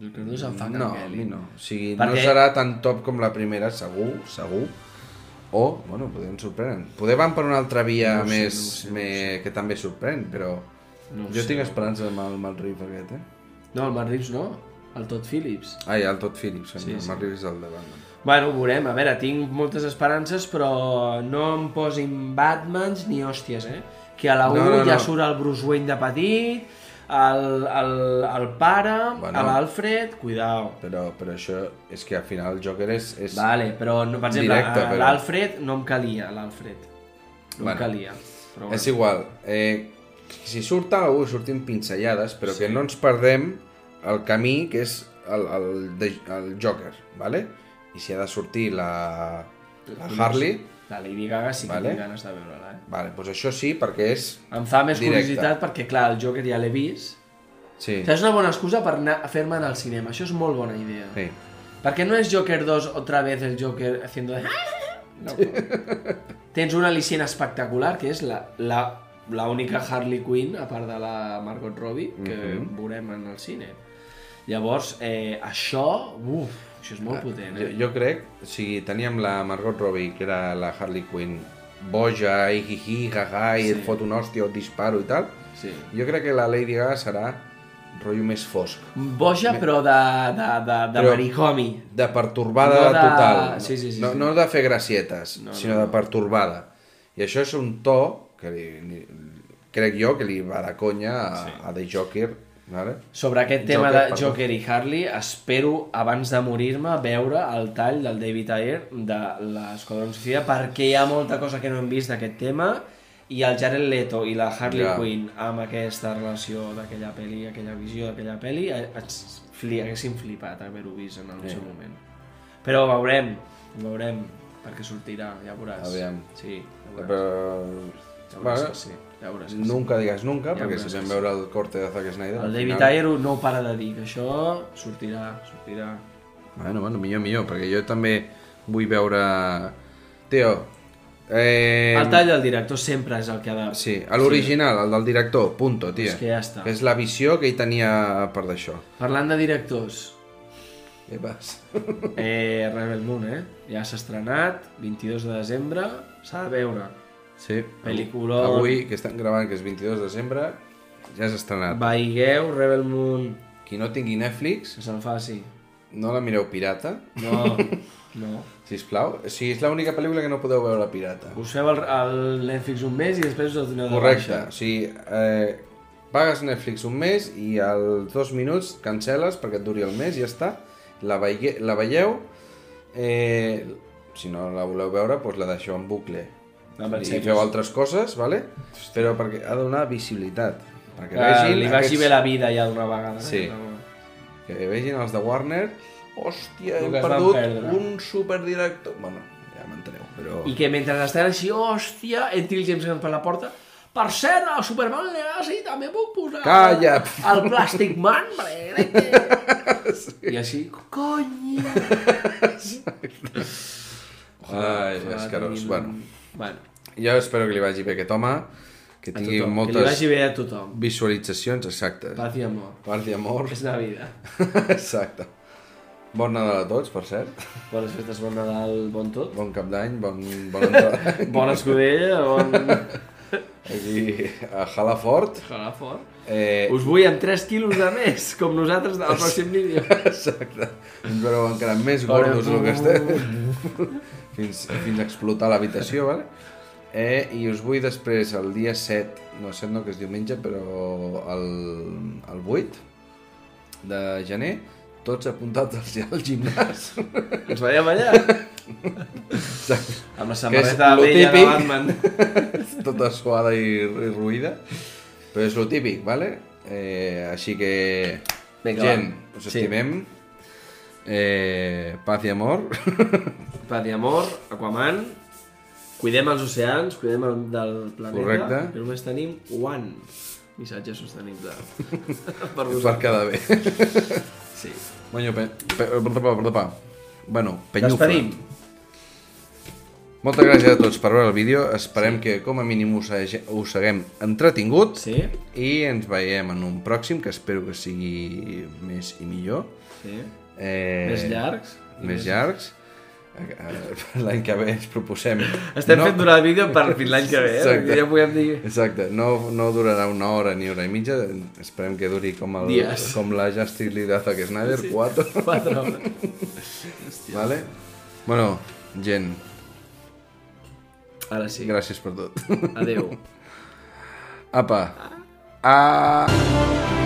Joker 2 em fa No, a Cangeli. mi no. O sigui, Perquè- no serà tan top com la primera, segur, segur. O, bueno, podem sorprendre. Poder van per una altra via No sé, més, no sé, no més que també sorprèn, però No jo sé, tinc esperança amb el Matt Reeves aquest, eh? No, el Matt Reeves no, el Todd Phillips. Ai, el Todd Phillips, Sí, sí, el sí. Matt Reeves és el de Batman. Bueno, ho veurem. A veure, tinc moltes esperances, però no em posin Batmans ni hòsties, eh? Que a la 1 No, no, ja no. surt el Bruce Wayne de petit, el, el, el pare, Bueno. l'Alfred... Cuidao. Però, però això és que al final el Joker és... és... Vale, però, no, per exemple, però- l'Alfred no em calia, l'Alfred. No Bueno, em calia. Però bueno. És igual. Eh, si surt algú, surtin pinzellades, però Sí. que no ens perdem el camí que és el, el, el Joker, ¿vale? I si ha de sortir la, la Harley, La Lady Gaga sí que Vale. tinc ganes de veure-la, eh? vale, doncs això sí, perquè és... Em fa més Directe. curiositat perquè, clar, el Joker ja l'he vist. Sí, O sigui, és una bona excusa per anar a fer-me anar al cinema. Això és molt bona idea. sí. Perquè no és Joker 2 otra vez el Joker haciendo de... <laughs> No. Tens un al·licient espectacular, que és la, la, la única Harley Quinn, a part de la Margot Robbie, que veurem en el cine. Llavors, eh, això, uf, això és molt potent, Jo, eh? jo crec, o sigui, teníem la Margot Robbie, que era la Harley Quinn, boja, i hi gaga, i Sí. et fot un hòstia et disparo i tal. Sí. Jo crec que la Lady Gaga serà rotllo més fosc. Boja, però de, de, de, de Però- maricomi. De pertorbada No de- total. sí, sí, sí, no, sí. no de fer gracietes, No, sinó no, de pertorbada. I això és un to que li, li, crec jo que li va de conya a, Sí. a The Joker. Vale? Sobre aquest tema Joker, de perdó. Joker i Harley, espero, abans de morir-me, veure el tall del David Ayer de l'Esquadrón Suicida, perquè hi ha molta cosa que no hem vist d'aquest tema, i el Jared Leto i la Harley Ja. Quinn amb aquesta relació d'aquella pel·li, aquella visió d'aquella pel·li, eh, ens fli, haguéssim flipat haver-ho vist en el Sí. seu moment. Però ho veurem, ho veurem, perquè sortirà, ja veuràs. Aviam. Sí, ja veuràs. Però... Ja veuràs Bueno, que sí, ja veuràs que sí. nunca digues nunca, Ja perquè si vam veure el corte de Zack Snyder... El David final- Ayer no para de dir, que això sortirà, sortirà. Bueno, bueno, millor, millor, perquè jo també vull veure... Tio, eh... El tall del director sempre és el que ha de... Sí, l'original, el del director, punto, tio. És que ja està. És la visió que ell tenia per d'això. Parlant de directors, Què vas? eh, Rebel Moon, eh? Ja s'ha estrenat, 22 de desembre, s'ha de veure. Sí. Pel·lículon. Avui, que estem gravant, que és 22 de desembre, ja s'ha estrenat. Veigueu Rebel Moon, Qui no tingui Netflix, que se'l faci. no la mireu pirata, No, <laughs> no. sisplau. Sigui, és l'única pel·lícula que no podeu veure pirata. Us feu el, el Netflix un mes i després us el doneu de Correcte. baixa. O sigui, eh, pagues Netflix un mes i als dos minuts cancel·les perquè et duri el mes i ja està. La, veie, la veieu, eh, si no la voleu veure, doncs la deixeu en bucle. I feu altres coses, vale? però perquè ha de donar visibilitat. Perquè Que vegin li vagi aquests- bé la vida ja d'una vegada. eh? Sí. No. que vegin els de Warner hòstia, hem perdut un superdirector bueno, ja m'enteneu però... I que mentre estan així, hòstia, entri el James Gunn per la porta, Per cert, a Superman Legacy també puc posar Calla! el Plastic Man, perquè crec que... I així, cony! <laughs> Ai, escarós. Bueno, Bueno, jo espero que li vagi bé aquest home, que tingui tothom. Que li moltes vagi bé a tothom. visualitzacions exactes. Paz i amor. Paz i amor. És Navidad. <laughs> Exacte. Bon Nadal a tots, per cert. Bones festes, bon Nadal, bon tot. Bon cap d'any, bon, bon. Bona escudella, <laughs> bon... <laughs> Aquí, a Halafort. Jalar fort. Eh, Us vull amb 3 quilos de més, com nosaltres del pròxim vídeo. Exacte. Ens veureu encara més gordos del que estem. fins, fins a explotar l'habitació, vale? Eh, I us vull després, el dia 7, no 7 no, que és diumenge, però el, el 8 de gener, tots apuntats <laughs> al, gimnàs. Ens veiem allà. Amb la samarreta vella de. Batman. <laughs> tota suada i, i ruïda. Però és lo típic, vale? Eh, així que, Vinga, gent, va. us Sí. estimem. Eh, paz i amor. Paz i amor, Aquaman. Cuidem els oceans, cuidem el del planeta. Correcte. Que només tenim one missatge sostenible <laughs> per per vosaltres. quedar bé. Sí. Bueno, pe, pe, pe, pe, bueno, penyufla. Despedim. Moltes gràcies a tots per veure el vídeo. Esperem sí. que com a mínim us, us haguem entretingut. Sí, I ens veiem en un pròxim, que espero que sigui més i millor. sí. Eh, Més llargs. i Més llargs. Eh, <laughs> L'any que ve ens proposem... Estem fent durar el vídeo per <laughs> fins l'any que ve, eh? Exacte. Ja podem dir... Exacte, no, no durarà una hora ni hora i mitja, esperem que duri com, el, Dies. com la Justice League de Zack Snyder, 4. 4 hores. <laughs> Vale? Bueno, gent, Ara sí. gràcies per tot. Adeu. Apa. Ah.